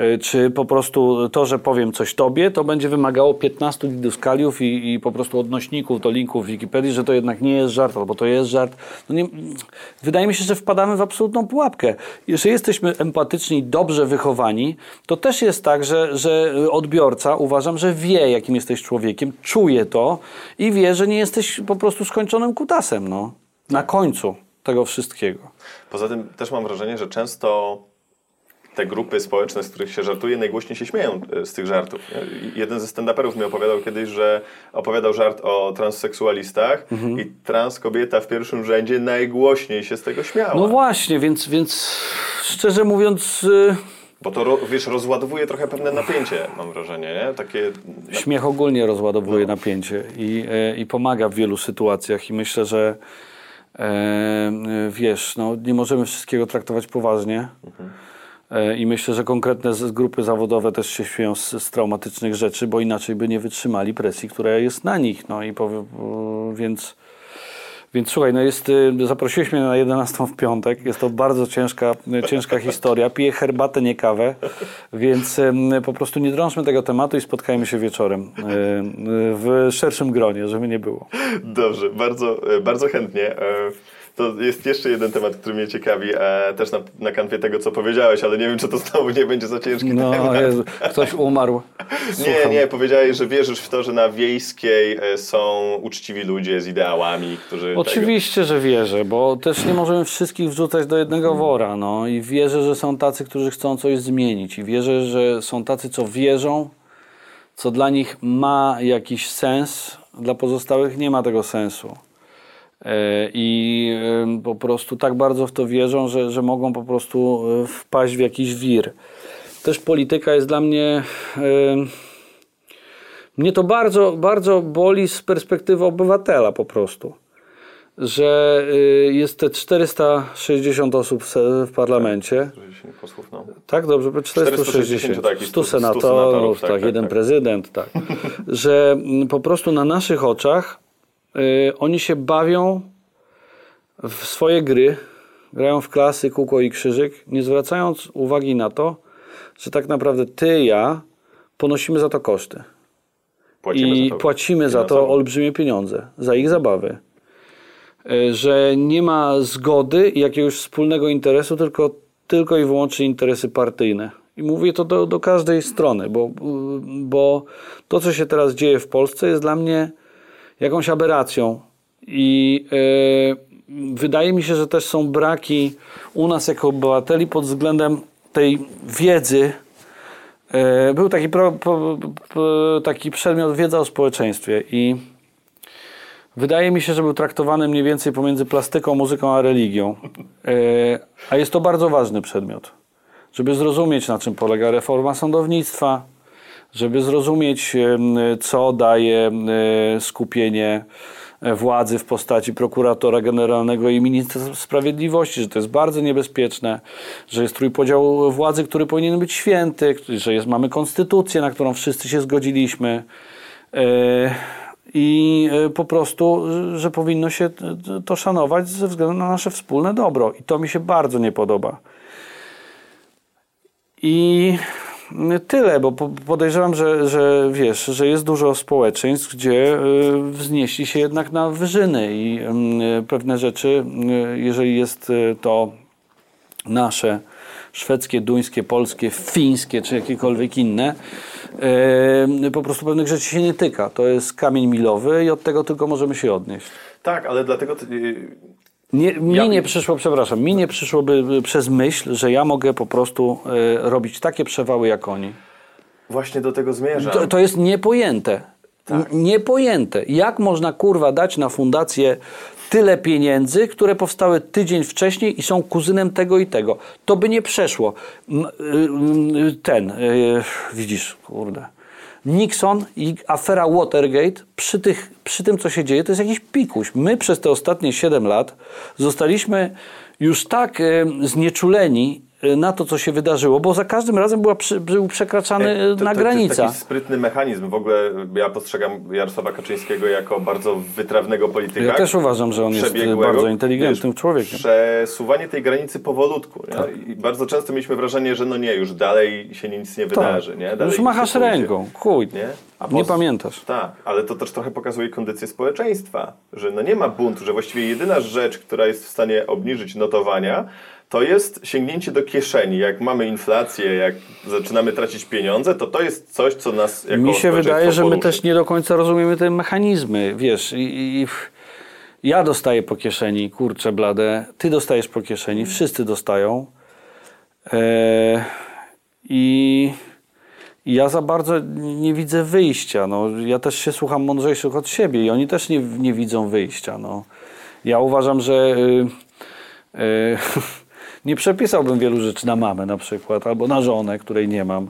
Y, Czy po prostu to, że powiem coś tobie, to będzie wymagało 15 diduskaliów i, i po prostu odnośników do linków w Wikipedii, że to jednak nie jest żart, albo to jest żart. No nie, wydaje mi się, że wpadamy w absolutną pułapkę. Jeżeli jesteśmy empatyczni, dobrze wychowani, to też jest tak, że, że odbiorca uważam, że wie, jakim jesteś człowiekiem, czuje to i wie, że nie jesteś po prostu skończonym kutasem. No. Na końcu tego wszystkiego.
Poza tym też mam wrażenie, że często te grupy społeczne, z których się żartuje, najgłośniej się śmieją e, z tych żartów. Jeden ze stand-uperów mi opowiadał kiedyś, że opowiadał żart o transseksualistach
Mhm.
i trans kobieta w pierwszym rzędzie najgłośniej się z tego śmiała.
No właśnie, więc, więc szczerze mówiąc, y,
Bo to, wiesz, rozładowuje trochę pewne napięcie, mam wrażenie, nie? Takie...
śmiech ogólnie rozładowuje napięcie i, e, i pomaga w wielu sytuacjach. I myślę, że e, e, wiesz, no, nie możemy wszystkiego traktować poważnie. E, I myślę, że konkretne grupy zawodowe też się śmieją z, z traumatycznych rzeczy, bo inaczej by nie wytrzymali presji, która jest na nich. No i więc. Więc słuchaj, no jest, y, zaprosiłeś mnie na 11 w piątek. Jest to bardzo ciężka, ciężka historia. Piję herbatę, nie kawę, więc po prostu nie drążmy tego tematu i spotkajmy się wieczorem w szerszym gronie, żeby nie było.
Dobrze, bardzo, e, bardzo chętnie. To jest jeszcze jeden temat, który mnie ciekawi, e, też na, na kanwie tego, co powiedziałeś, ale nie wiem, czy to znowu nie będzie za ciężki
No,
temat.
Jezu, ktoś umarł. [LAUGHS]
Nie, nie, powiedziałeś, że wierzysz w to, że na wiejskiej e, są uczciwi ludzie z ideałami, którzy...
Oczywiście, że wierzę, bo też nie możemy wszystkich wrzucać do jednego wora. No. I wierzę, że są tacy, którzy chcą coś zmienić. I wierzę, że są tacy, co wierzą, co dla nich ma jakiś sens, dla pozostałych nie ma tego sensu. E, I po prostu tak bardzo w to wierzą, że, że mogą po prostu e, wpaść w jakiś wir. Też polityka jest dla mnie. Mnie to bardzo, bardzo boli z perspektywy obywatela po prostu. Że y, jest te 460 osób w, parlamencie.
Tak, posłów, no.
Tak, dobrze, 460.
460, tak, i
100
100
senatorów,
senatorów,
tak,
tak, tak,
jeden
tak.
prezydent, tak. Że mm, po prostu na naszych oczach oni się bawią w swoje gry, grają w klasy, kółko i krzyżyk, nie zwracając uwagi na to, że tak naprawdę ty, ja ponosimy za to koszty.
Płacimy
I
za to
płacimy za to olbrzymie pieniądze, za ich zabawy. E, Że nie ma zgody i jakiegoś wspólnego interesu, tylko, tylko i wyłącznie interesy partyjne. I mówię to do, do każdej strony, bo, bo to, co się teraz dzieje w Polsce, jest dla mnie jakąś aberracją. I e, wydaje mi się, że też są braki u nas jako obywateli pod względem tej wiedzy, E, Był taki, pro, po, po, taki przedmiot wiedza o społeczeństwie i wydaje mi się, że był traktowany mniej więcej pomiędzy plastyką, muzyką a religią. E, A jest to bardzo ważny przedmiot. Żeby zrozumieć, na czym polega reforma sądownictwa, żeby zrozumieć, co daje skupienie e, władzy w postaci prokuratora generalnego i ministra sprawiedliwości, że to jest bardzo niebezpieczne, że jest trójpodział władzy, który powinien być święty, że jest, mamy konstytucję, na którą wszyscy się zgodziliśmy. E, I e, po prostu, że powinno się to szanować ze względu na nasze wspólne dobro. I to mi się bardzo nie podoba. I tyle, bo po- podejrzewam, że, że wiesz, że jest dużo społeczeństw, gdzie y, wznieśli się jednak na wyżyny i y, pewne rzeczy, y, jeżeli jest y, to nasze szwedzkie, duńskie, polskie, fińskie czy jakiekolwiek inne, po prostu pewnych rzeczy się nie tyka. To jest kamień milowy i od tego tylko możemy się odnieść.
Tak, ale dlatego...
Nie, mi
Ja-
nie przyszło, przepraszam, mi nie przyszłoby y, przez myśl, że ja mogę po prostu y, robić takie przewały jak oni.
Właśnie do tego zmierzam.
To, to jest niepojęte. N- Niepojęte. Jak można kurwa dać na fundację tyle pieniędzy, które powstały tydzień wcześniej i są kuzynem tego i tego? To by nie przeszło. M- y- y- Ten, y, widzisz, kurde. Nixon i afera Watergate, przy, tych, przy tym, co się dzieje, to jest jakiś pikuś. My przez te ostatnie 7 lat zostaliśmy już tak znieczuleni na to, co się wydarzyło, bo za każdym razem była przy, był przekraczany y,
to-
na
to- To
granica.
jest taki sprytny mechanizm. W ogóle ja postrzegam Jarosława Kaczyńskiego jako bardzo wytrawnego polityka.
Ja też uważam, że on jest y, bardzo inteligentnym
wiesz,
człowiekiem.
Przesuwanie tej granicy powolutku.
Tak.
I bardzo często mieliśmy wrażenie, że no nie, już dalej się nic nie wydarzy. Nie? Dalej
Tak. Już machasz ręką, chuj,
Nie? A
nie pamiętasz.
Tak, ale to też trochę pokazuje kondycję społeczeństwa, że no nie ma buntu, że właściwie jedyna rzecz, która jest w stanie obniżyć notowania, to jest sięgnięcie do kieszeni. Jak mamy inflację, jak zaczynamy tracić pieniądze, to to jest coś, co nas jako
Mi się wydaje, że my też nie do końca rozumiemy te mechanizmy, wiesz, i, i ja dostaję po kieszeni, kurczę blade, ty dostajesz po kieszeni, wszyscy dostają e, i ja za bardzo nie widzę wyjścia, no, ja też się słucham mądrzejszych od siebie i oni też nie, nie widzą wyjścia, no. Ja uważam, że y, y, [LAUGHS] nie przepisałbym wielu rzeczy na mamę na przykład, albo na żonę, której nie mam,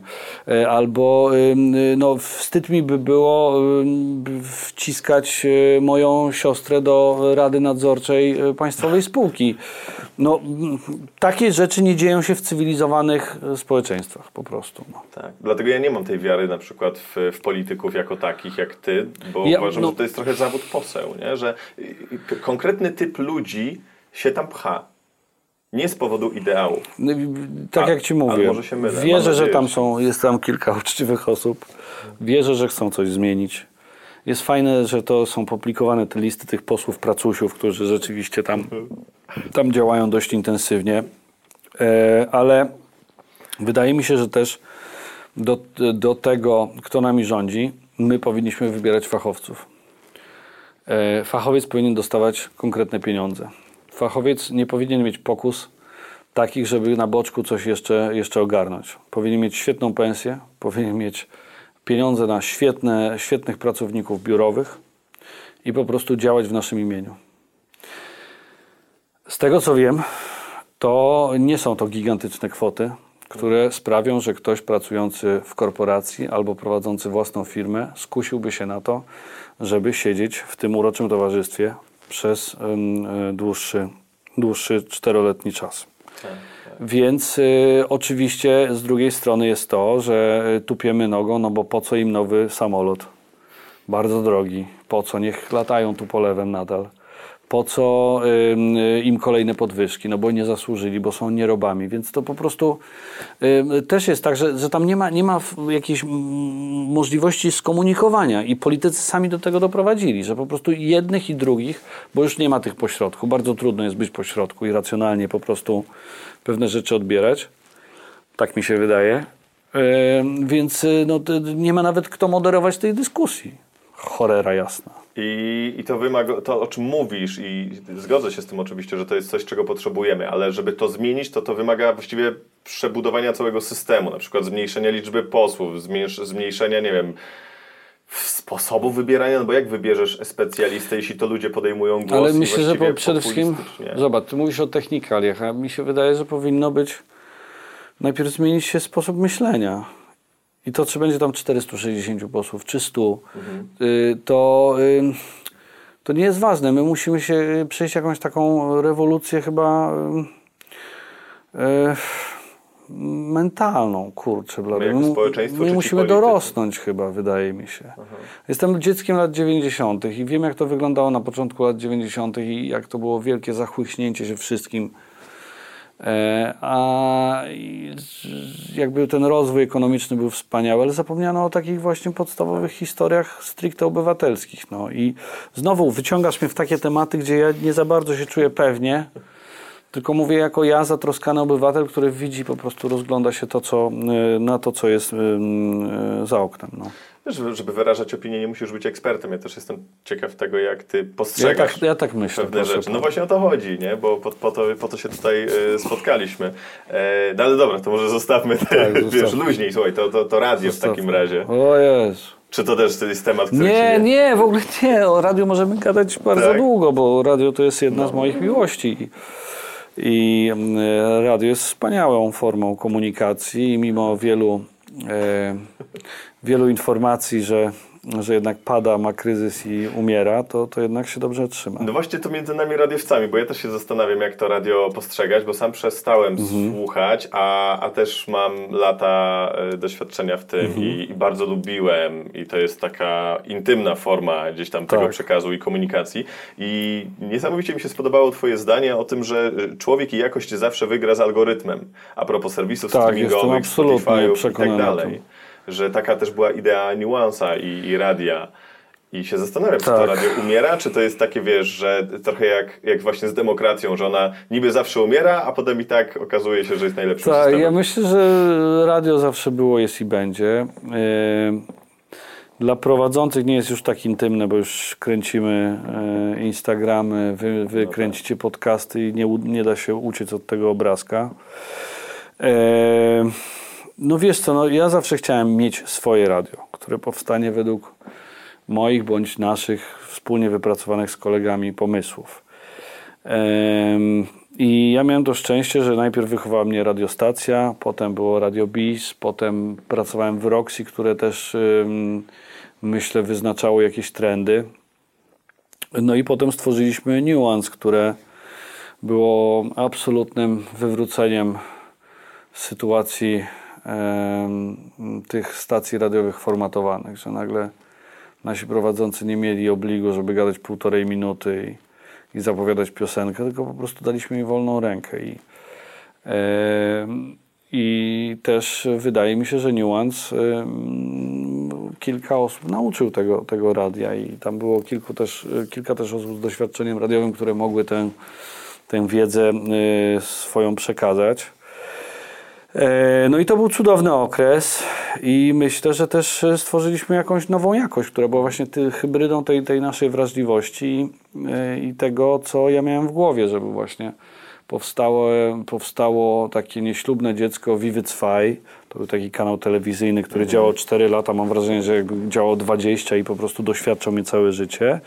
y, albo y, no, wstyd mi by było by wciskać y, moją siostrę do Rady Nadzorczej y, Państwowej Spółki. No, mm, takie rzeczy nie dzieją się w cywilizowanych społeczeństwach po prostu. No.
Tak. Dlatego ja nie mam tej wiary na przykład w, w polityków jako takich, jak ty, bo
Ja-
uważam,
no-
że to jest trochę zawód poseł, nie? że konkretny typ ludzi się tam pcha. Nie z powodu ideałów.
No Tak
A-
jak ci mówię,
mylę.
Wierzę, że tam są, jest tam kilka [LAUGHS] uczciwych osób. Wierzę, że chcą coś zmienić. Jest fajne, że to są publikowane te listy tych posłów pracusiów, którzy rzeczywiście tam, tam działają dość intensywnie. E, ale wydaje mi się, że też do, do tego, kto nami rządzi, my powinniśmy wybierać fachowców. E, Fachowiec powinien dostawać konkretne pieniądze. Fachowiec nie powinien mieć pokus takich, żeby na boczku coś jeszcze, jeszcze ogarnąć. Powinien mieć świetną pensję, powinien mieć pieniądze na świetne, świetnych pracowników biurowych i po prostu działać w naszym imieniu. Z tego co wiem, to nie są to gigantyczne kwoty, które sprawią, że ktoś pracujący w korporacji albo prowadzący własną firmę skusiłby się na to, żeby siedzieć w tym uroczym towarzystwie przez y, dłuższy, dłuższy czteroletni czas. Więc y, oczywiście z drugiej strony jest to, że y, tupiemy nogą, no bo po co im nowy samolot? Bardzo drogi. Po co? Niech latają tu polewem nadal. Po co y, im kolejne podwyżki? No bo nie zasłużyli, bo są nierobami. Więc to po prostu też jest tak, że, że tam nie ma, nie ma jakiejś mm, możliwości skomunikowania i politycy sami do tego doprowadzili, że po prostu jednych i drugich, bo już nie ma tych pośrodku. Bardzo trudno jest być pośrodku i racjonalnie po prostu pewne rzeczy odbierać. Tak mi się wydaje. Więc y, no, nie ma nawet kto moderować tej dyskusji. Cholera jasna.
I, I to wymaga, to o czym mówisz i zgodzę się z tym oczywiście, że to jest coś, czego potrzebujemy, ale żeby to zmienić, to to wymaga właściwie przebudowania całego systemu, na przykład zmniejszenia liczby posłów, zmniejsz, zmniejszenia, nie wiem, sposobu wybierania, no bo jak wybierzesz specjalistę, jeśli to ludzie podejmują głos
Ale myślę, że po, przede wszystkim, zobacz, ty mówisz o technikaliach, a mi się wydaje, że powinno być najpierw zmienić się sposób myślenia. I to, czy będzie tam 460 posłów, czy 100, y, to, y, to nie jest ważne. My musimy się y, przejść jakąś taką rewolucję chyba mentalną, kurczę. blady. My- My musimy dorosnąć chyba, wydaje mi się. Jestem dzieckiem lat 90. i wiem, jak to wyglądało na początku lat 90. i jak to było wielkie zachłyśnięcie się wszystkim. E, a jakby ten rozwój ekonomiczny był wspaniały, ale zapomniano o takich właśnie podstawowych historiach stricte obywatelskich. No i znowu wyciągasz mnie w takie tematy, gdzie ja nie za bardzo się czuję pewnie, tylko mówię jako ja, zatroskany obywatel, który widzi, po prostu rozgląda się to, co, y, na to, co jest y, za oknem. No.
Żeby- wyrażać opinię, nie musisz być ekspertem. Ja też jestem ciekaw tego, jak ty
Ja,
postrzegasz
tak, ja tak myślę.
pewne
proszę
rzeczy. No właśnie o to chodzi, nie? Bo po, po, to, po to się tutaj e, spotkaliśmy. E, no ale dobra, to może zostawmy te,
Tak,
wiesz,
zostawmy.
luźniej. Słuchaj, to, to, to radio w takim razie.
O Jezu.
Czy to też jest temat, który
Nie,
ci
nie, w ogóle nie. O radiu możemy gadać bardzo
Tak?
długo, bo radio to jest jedna z moich miłości. I, i mm, radio jest wspaniałą formą komunikacji i mimo wielu, e, wielu informacji, że że jednak pada, ma kryzys i umiera, to, to jednak się dobrze trzyma.
No właśnie to między nami radiowcami, bo ja też się zastanawiam, jak to radio postrzegać, bo sam przestałem
Mhm.
słuchać, a, a też mam lata e, doświadczenia w tym
Mhm.
i, i bardzo lubiłem i to jest taka intymna forma gdzieś tam tego
Tak.
przekazu i komunikacji i niesamowicie mi się spodobało twoje zdanie o tym, że człowiek i jakość zawsze wygra z algorytmem, a propos serwisów
Tak,
streamingowych, Spotify'ów i tak dalej. Że taka też była idea niuansa i, i radia. I się zastanawiam, czy to
Tak.
radio umiera, czy to jest takie, wiesz, że trochę jak, jak właśnie z demokracją, że ona niby zawsze umiera, a potem i tak okazuje się, że jest najlepszym
Tak,
systemem.
ja myślę, że radio zawsze było, jest i będzie. Yy, Dla prowadzących nie jest już tak intymne, bo już kręcimy yy, Instagramy, wy,
No
wy
tak.
kręcicie podcasty i nie, nie da się uciec od tego obrazka. Yy, No wiesz co, no ja zawsze chciałem mieć swoje radio, które powstanie według moich bądź naszych wspólnie wypracowanych z kolegami pomysłów. I ja miałem to szczęście, że najpierw wychowała mnie radiostacja, potem było Radio Bis, potem pracowałem w Roxy, które też myślę wyznaczało jakieś trendy. No i potem stworzyliśmy Nuance, które było absolutnym wywróceniem sytuacji tych stacji radiowych formatowanych, że nagle nasi prowadzący nie mieli obligu, żeby gadać półtorej minuty i, i zapowiadać piosenkę, tylko po prostu daliśmy im wolną rękę. I, em, i też wydaje mi się, że Nuance em, kilka osób nauczył tego, tego radia i tam było kilku też, kilka też osób z doświadczeniem radiowym, które mogły tę, tę wiedzę y, swoją przekazać. E, No i to był cudowny okres i myślę, że też stworzyliśmy jakąś nową jakość, która była właśnie ty, hybrydą tej, tej naszej wrażliwości e, i tego, co ja miałem w głowie, żeby właśnie powstało, powstało takie nieślubne dziecko Vivid Zwei. To był taki kanał telewizyjny, który działał 4 lata. Mam wrażenie, że działał 20 i po prostu doświadczał mnie całe życie.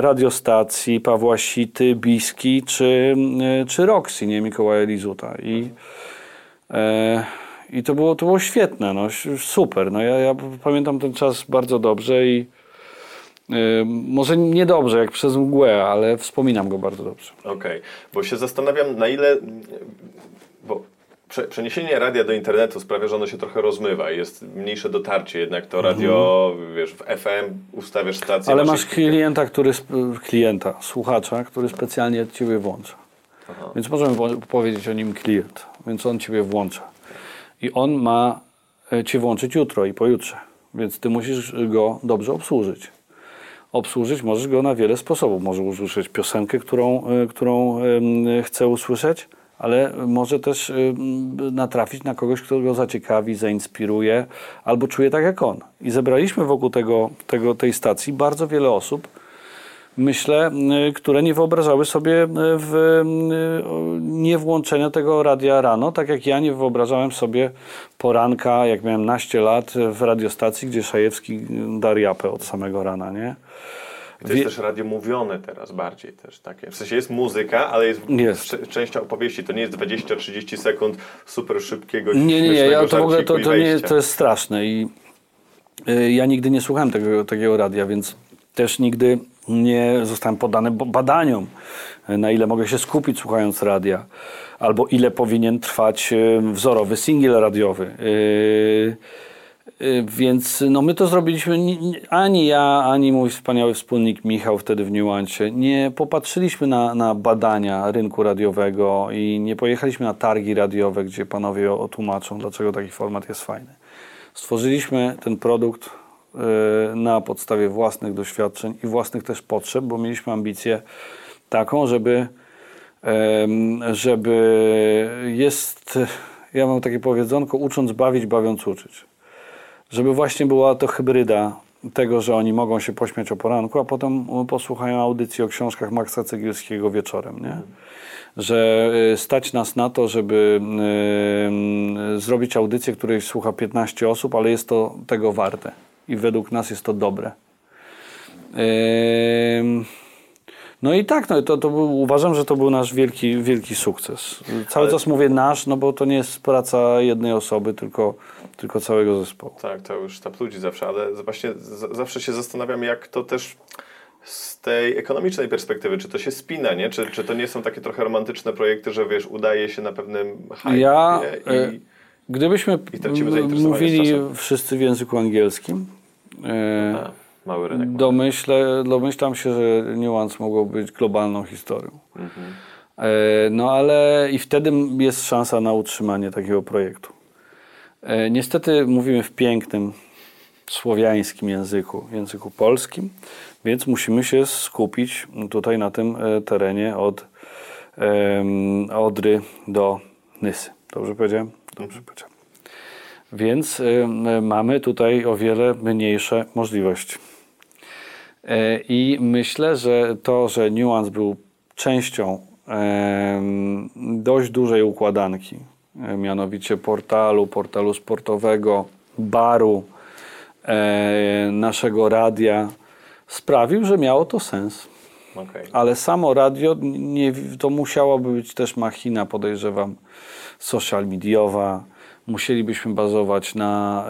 Radiostacji Pawła Sity, Biski czy, e, czy Roxy, nie Mikołaja Lizuta. I, e, i to, było, to było świetne, no, super. No, ja, ja pamiętam ten czas bardzo dobrze i e, może nie dobrze, jak przez mgłę, ale wspominam go bardzo dobrze.
Okej, bo się zastanawiam na ile, bo prze, przeniesienie radia do internetu sprawia, że ono się trochę rozmywa, jest mniejsze dotarcie, jednak to radio, wiesz, w FM ustawiasz stację.
Ale
masz
klienta, który, klienta, słuchacza, który specjalnie ciebie włącza.
Aha.
Więc możemy po- powiedzieć o nim klient, więc on ciebie włącza. I on ma e, cię włączyć jutro i pojutrze, więc ty musisz go dobrze obsłużyć. Obsłużyć możesz go na wiele sposobów. Może usłyszeć piosenkę, którą, e, którą chce usłyszeć, ale może też em, natrafić na kogoś, kto go zaciekawi, zainspiruje albo czuje tak jak on. I zebraliśmy wokół tego, tego, tej stacji bardzo wiele osób, myślę, y, które nie wyobrażały sobie y, w, y, nie włączenia tego radia rano, tak jak ja nie wyobrażałem sobie poranka, jak miałem naście lat w radiostacji, gdzie Szajewski dar japę od samego rana, nie?
To jest
Wie-
też radio mówione teraz bardziej też takie. W sensie jest muzyka, ale jest,
Jest.
częścią opowieści. To nie jest 20-30 sekund super szybkiego
Nie, nie, nie, ja to w ogóle to, to, nie,
wejścia.
to jest straszne i ja nigdy nie słuchałem tego, takiego radia, więc też nigdy nie zostałem poddany bo- badaniom, na ile mogę się skupić słuchając radia, albo ile powinien trwać y, wzorowy singiel radiowy. Y, y, Więc no my to zrobiliśmy, ni- ni- ani ja, ani mój wspaniały wspólnik Michał wtedy w Niuancie, nie popatrzyliśmy na, na badania rynku radiowego i nie pojechaliśmy na targi radiowe, gdzie panowie otłumaczą, dlaczego taki format jest fajny. Stworzyliśmy ten produkt na podstawie własnych doświadczeń i własnych też potrzeb, bo mieliśmy ambicję taką, żeby żeby jest, ja mam takie powiedzonko, ucząc bawić, bawiąc uczyć żeby właśnie była to hybryda tego, że oni mogą się pośmiać o poranku, a potem posłuchają audycji o książkach Maxa Cegielskiego wieczorem, nie? Że y, stać nas na to, żeby y, y, zrobić audycję, której słucha 15 osób, ale jest to tego warte i według nas jest to dobre. Ym, No i tak, no, to, to był, uważam, że to był nasz wielki, wielki sukces. Cały czas mówię nasz, no bo to nie jest praca jednej osoby, tylko, tylko całego zespołu.
Tak, to już sztab ludzi zawsze, ale właśnie zawsze się zastanawiam, jak to też z tej ekonomicznej perspektywy, czy to się spina, nie? Czy, czy to nie są takie trochę romantyczne projekty, że wiesz, udaje się na pewnym hype
Ja,
i,
e, Gdybyśmy
I z
mówili wszyscy w języku angielskim, e,
a, mały rynek.
domyślę, domyślam się, że Nuance mogło być globalną historią.
Mhm.
E, no ale i wtedy jest szansa na utrzymanie takiego projektu. E, niestety mówimy w pięknym słowiańskim języku, języku polskim, więc musimy się skupić tutaj na tym e, terenie od Odry do Nysy. Dobrze powiedziałem? Dobrze powiedziałem. Więc em, mamy tutaj o wiele mniejsze możliwości. E, I myślę, że to, że Nuance był częścią dość dużej układanki, e, mianowicie portalu, portalu sportowego, baru, e, naszego radia, sprawił, że miało to sens.
Okej.
Ale samo radio, nie, to musiałaby być też machina, podejrzewam, social mediowa. Musielibyśmy bazować na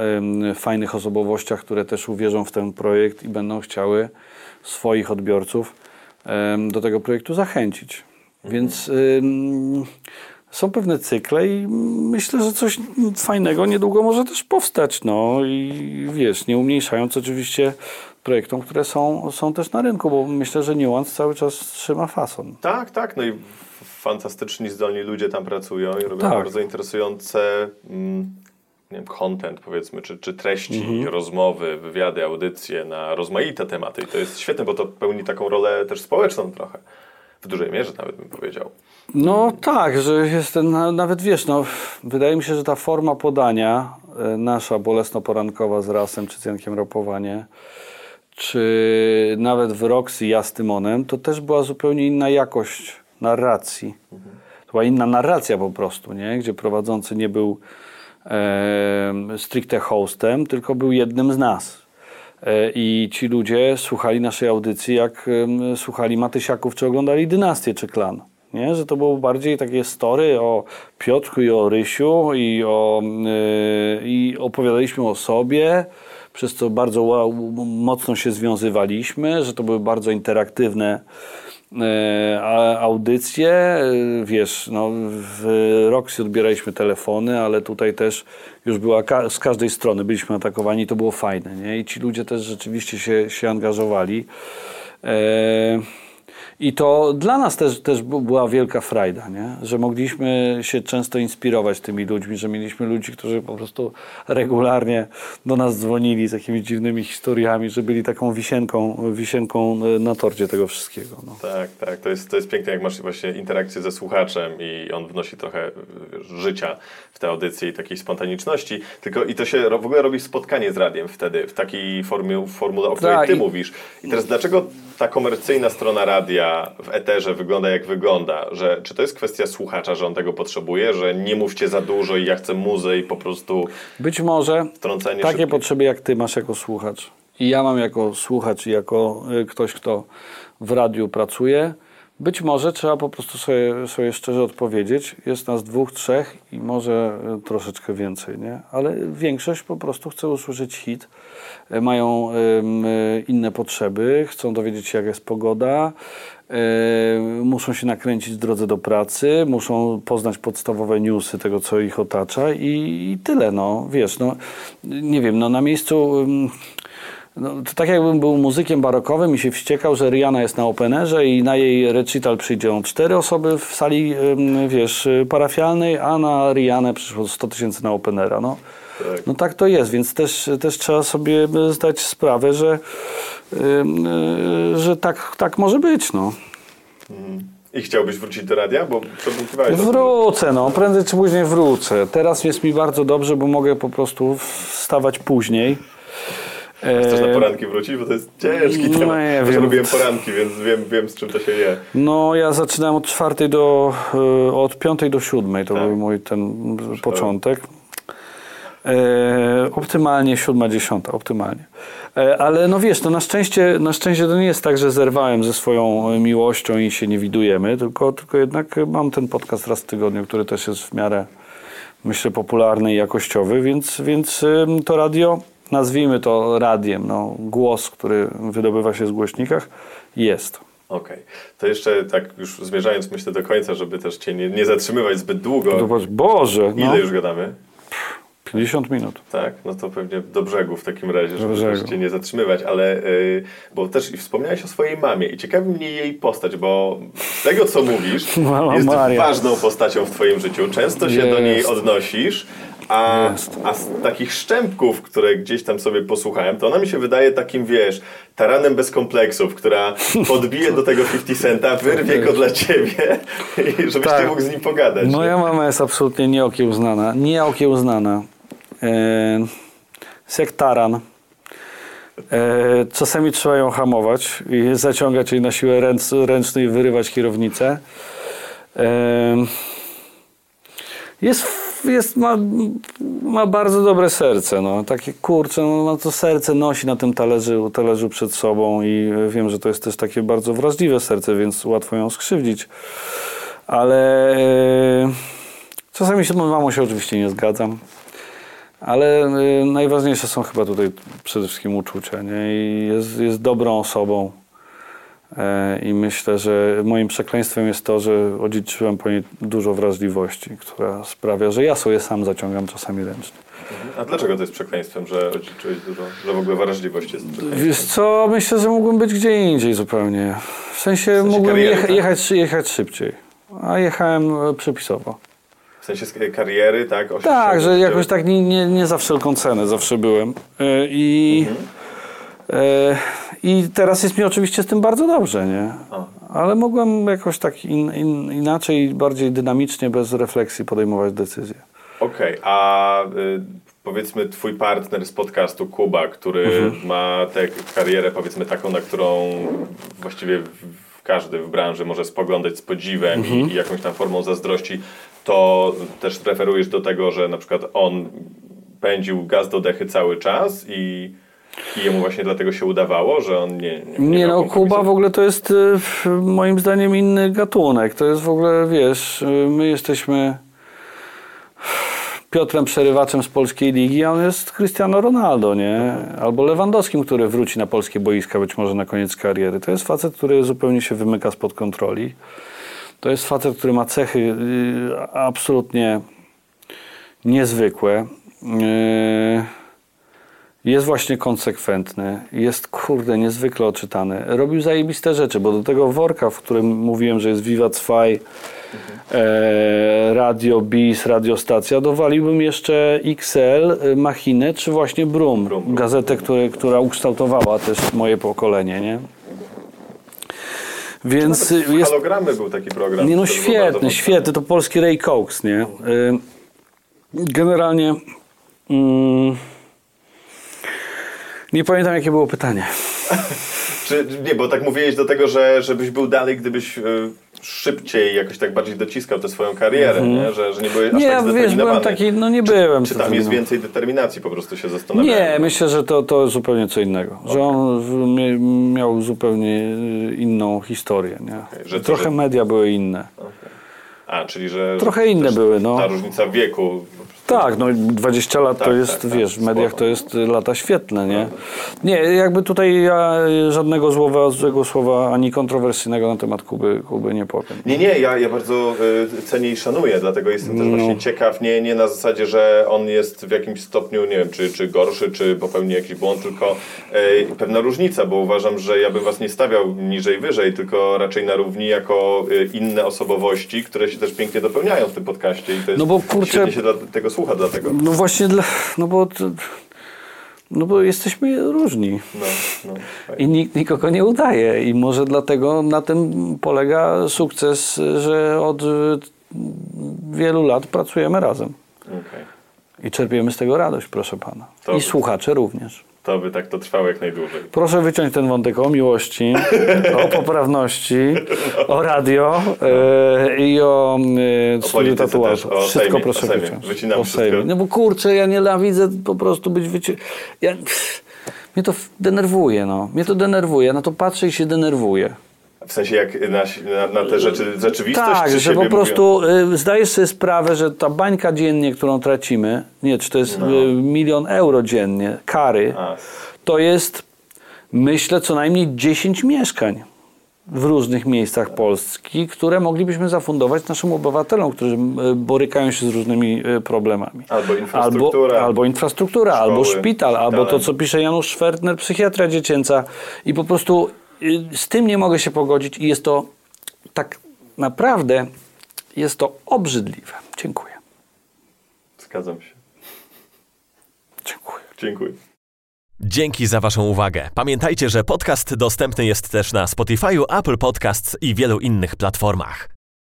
fajnych osobowościach, które też uwierzą w ten projekt i będą chciały swoich odbiorców do tego projektu zachęcić. Więc ym, są pewne cykle i myślę, że coś fajnego niedługo może też powstać. No i wiesz, nie umniejszając oczywiście projektom, które są, są też na rynku, bo myślę, że Nuance cały czas trzyma fason.
Tak, tak. No i fantastyczni, zdolni ludzie tam pracują i robią
Tak.
bardzo interesujące mm, nie wiem, content powiedzmy, czy, czy treści,
Mhm.
rozmowy, wywiady, audycje na rozmaite tematy. I to jest świetne, bo to pełni taką rolę też społeczną trochę. W dużej mierze nawet bym powiedział.
No tak, że jest ten, na- nawet wiesz, no, wydaje mi się, że ta forma podania, e, nasza bolesno-porankowa z Rasem czy Cjankiem Ropowanie, czy nawet w Roxy ja z Tymonem, to też była zupełnie inna jakość narracji. To była inna narracja po prostu, nie? gdzie prowadzący nie był e, stricte hostem, tylko był jednym z nas. E, I ci ludzie słuchali naszej audycji, jak em, słuchali Matysiaków, czy oglądali Dynastię, czy Klan. Nie? Że to było bardziej takie story o Piotrku i o Rysiu i, o, y, i opowiadaliśmy o sobie, przez co bardzo mocno się związywaliśmy, że to były bardzo interaktywne e, audycje. E, Wiesz, no, w Roxy odbieraliśmy telefony, ale tutaj też już była ka- z każdej strony byliśmy atakowani, to było fajne. Nie? I ci ludzie też rzeczywiście się, się angażowali. E, i to dla nas też, też była wielka frajda, nie? że mogliśmy się często inspirować tymi ludźmi, że mieliśmy ludzi, którzy po prostu regularnie do nas dzwonili z jakimiś dziwnymi historiami, że byli taką wisienką, wisienką e, na torcie tego wszystkiego. No.
Tak, tak. To jest, to jest piękne, jak masz właśnie interakcję ze słuchaczem i on wnosi trochę życia w tę audycję i takiej spontaniczności. Tylko i to się w ogóle robi spotkanie z radiem wtedy, w takiej formie, formule, o której
Tak,
ty
i-
mówisz. I teraz dlaczego ta komercyjna strona radia w eterze wygląda jak wygląda? Że, czy to jest kwestia słuchacza, że on tego potrzebuje, że nie mówcie za dużo i ja chcę muzę i po prostu
Być może takie
szybkie?
potrzeby, jak ty masz jako słuchacz i ja mam jako słuchacz i jako y, ktoś, kto w radiu pracuje, być może trzeba po prostu sobie, sobie szczerze odpowiedzieć. Jest nas dwóch, trzech i może y, troszeczkę więcej, nie? Ale większość po prostu chce usłyszeć hit, y, mają y, inne potrzeby, chcą dowiedzieć się, jak jest pogoda, muszą się nakręcić w drodze do pracy, muszą poznać podstawowe newsy tego, co ich otacza i, i tyle, no, wiesz, no, nie wiem, no, na miejscu... no, to tak jakbym był muzykiem barokowym i się wściekał, że Rihanna jest na openerze i na jej recital przyjdą cztery osoby w sali, wiesz, y, parafialnej, a na Rihannę przyszło 100 tysięcy na openera, no.
Tak.
No tak to jest, więc też, też trzeba sobie zdać sprawę, że, ym, y, że tak, tak może być, no.
I chciałbyś wrócić do radia? Bo.
Wrócę, no, prędzej czy później wrócę. Teraz jest mi bardzo dobrze, bo mogę po prostu wstawać później.
Chcesz na poranki wrócić? Bo to jest ciężki
No,
temat. Ja
wiem.
robiłem poranki, więc wiem, wiem z czym to się je.
No, ja zaczynałem od czwartej do, e, od piątej do siódmej, to
Tak.
był mój ten początek. E, optymalnie siódma, dziesiąta, optymalnie. E, ale no wiesz, to na szczęście, na szczęście to nie jest tak, że zerwałem ze swoją e, miłością i się nie widujemy, tylko, tylko jednak mam ten podcast raz w tygodniu, który też jest w miarę, myślę, popularny i jakościowy, więc, więc to radio, nazwijmy to radiem, no, głos, który wydobywa się z głośnikach, jest.
Okej. To jeszcze tak już zmierzając myślę do końca, żeby też Cię nie, nie zatrzymywać zbyt długo.
Zobacz, Boże, no,
Ile już gadamy?
50 minut.
Tak, no to pewnie do brzegu w takim razie, żeby
brzegu.
Cię nie zatrzymywać, ale y, bo też wspomniałeś o swojej mamie i ciekawi mnie jej postać, bo z tego co mówisz, [LAUGHS]
Mama
jest
Maria.
ważną postacią w Twoim życiu, często się do niej odnosisz, a, a z takich szczępków, które gdzieś tam sobie posłuchałem, to ona mi się wydaje takim, wiesz, taranem bez kompleksów, która [LAUGHS] podbije do tego 50 centa, wyrwie go dla Ciebie żebyś
Tak.
Ty mógł z nim pogadać.
Moja mama jest absolutnie nieokiełznana. Nieokiełznana. E, jest jak taran. E, czasami trzeba ją hamować i zaciągać jej na siłę ręc, ręczną i wyrywać kierownicę. E, jest, jest ma, ma bardzo dobre serce. No. Takie kurcze, no, no to serce nosi na tym talerzu, talerzu przed sobą i wiem, że to jest też takie bardzo wrażliwe serce, więc łatwo ją skrzywdzić. Ale e, czasami się z mamą się oczywiście nie zgadzam. Ale e, najważniejsze są chyba tutaj przede wszystkim uczucia. Nie? I jest, jest dobrą osobą. E, I myślę, że moim przekleństwem jest to, że odziedziczyłem po niej dużo wrażliwości, która sprawia, że ja sobie sam zaciągam czasami ręcznie.
A dlaczego to jest przekleństwem, że odziedziczyłeś dużo, że w ogóle wrażliwość jest?
Wiesz co, myślę, że mógłbym być gdzie indziej zupełnie. W sensie, mógłbym
kariery, tak?
jechać, jechać szybciej. A jechałem e, przepisowo.
W sensie sk- kariery, tak?
Tak, że jakoś tak nie, nie, nie za wszelką cenę zawsze byłem. E, I, e, I teraz jest mi oczywiście z tym bardzo dobrze, nie? Ale mogłem jakoś tak in, in, inaczej, bardziej dynamicznie, bez refleksji podejmować decyzje.
Okej, a y, powiedzmy twój partner z podcastu Kuba, który
Mhm.
ma tę karierę powiedzmy taką, na którą właściwie każdy w branży może spoglądać z podziwem
Mhm.
i, i jakąś tam formą zazdrości, to też referujesz do tego, że na przykład on pędził gaz do dechy cały czas i, i jemu właśnie dlatego się udawało, że on nie... Nie,
Nie
miał
no? Kuba w ogóle to jest y, moim zdaniem inny gatunek. To jest w ogóle, wiesz, y, my jesteśmy Piotrem Przerywaczem z polskiej ligi, a on jest Cristiano Ronaldo, nie? Albo Lewandowskim, który wróci na polskie boiska być może na koniec kariery. To jest facet, który zupełnie się wymyka spod kontroli. To jest facet, który ma cechy y, absolutnie niezwykłe. Y, jest właśnie konsekwentny, jest kurde niezwykle oczytany. Robił zajebiste rzeczy, bo do tego worka, w którym mówiłem, że jest Viva Zwei, e, Radio Bis, radiostacja, dowaliłbym jeszcze XL, e, Machinę czy właśnie Brum,
Brum, Brum.
gazetę, który, która ukształtowała też moje pokolenie, nie? Więc
w
jest
Halogramy był taki program.
nie no świetny, świetny, to polski Ray Cox, nie? Y, Generalnie mm, nie pamiętam jakie było pytanie.
Czy, nie, bo tak mówiłeś do tego, że żebyś był dalej, gdybyś y, szybciej jakoś tak bardziej dociskał tę swoją karierę, nie? Że, że nie byłeś aż.
Nie,
tak
wiesz, byłem taki, no nie byłem.
Czy tam jest więcej determinacji, po prostu się zastanawiałem.
Nie, myślę, że to, to zupełnie co innego. Że on miał zupełnie y, inną historię, nie?
że to,
Trochę
że-
media były inne.
A, czyli że...
Trochę
że
inne były, no.
Ta różnica wieku.
Tak, no 20 lat to
Tak,
jest,
tak, tak,
wiesz, w mediach to jest y, lata świetne, nie? Nie, jakby tutaj ja y, żadnego słowa, złego słowa, ani kontrowersyjnego na temat Kuby, Kuby nie powiem.
Nie, nie, ja, ja bardzo y, cenię i szanuję, dlatego jestem też
No.
właśnie ciekaw, nie, nie na zasadzie, że on jest w jakimś stopniu, nie wiem, czy, czy gorszy, czy popełni jakiś błąd, tylko y, pewna różnica, bo uważam, że ja bym was nie stawiał niżej, wyżej, tylko raczej na równi jako y, inne osobowości, które się też pięknie dopełniają w tym podcaście i to jest
No bo, kurczę-
się dla, tego słucha dlatego.
No właśnie, dla, no bo... No bo jesteśmy różni
No, no, fajnie.
i nikt nikogo nie udaje i może dlatego na tym polega sukces, że od wielu lat pracujemy razem
Okej.
i czerpiemy z tego radość, proszę pana.
To-
I słuchacze również.
To by tak to trwało jak najdłużej.
Proszę wyciąć ten wątek o miłości, o [LAUGHS] poprawności, o radio e, i o e, studiu tatuażu. Wszystko
Sejmie,
proszę
o
wyciąć.
Wycinam
o
wszystko.
Sejmie. No bo kurczę, ja nienawidzę po prostu być wyci... Ja, mnie to denerwuje, no. Mnie to denerwuje. Na to patrzę i się denerwuję.
W sensie jak na, na, na te rzeczy rzeczywistość,
Tak, że po prostu y, zdajesz sobie sprawę, że ta bańka dziennie, którą tracimy, nie, czy to jest
No.
y, milion euro dziennie, kary,
A.
to jest, myślę, co najmniej 10 mieszkań w różnych miejscach Polski, które moglibyśmy zafundować naszym obywatelom, którzy borykają się z różnymi y, problemami.
Albo infrastruktura.
Albo, albo infrastruktura,
Szkoły,
albo szpital, albo to, co pisze Janusz Schwertner, psychiatria dziecięca. I po prostu z tym nie mogę się pogodzić i jest to tak naprawdę, jest to obrzydliwe. Dziękuję.
Zgadzam się.
Dziękuję.
Dziękuję.
Dzięki za Waszą uwagę. Pamiętajcie, że podcast dostępny jest też na Spotify, Apple Podcasts i wielu innych platformach.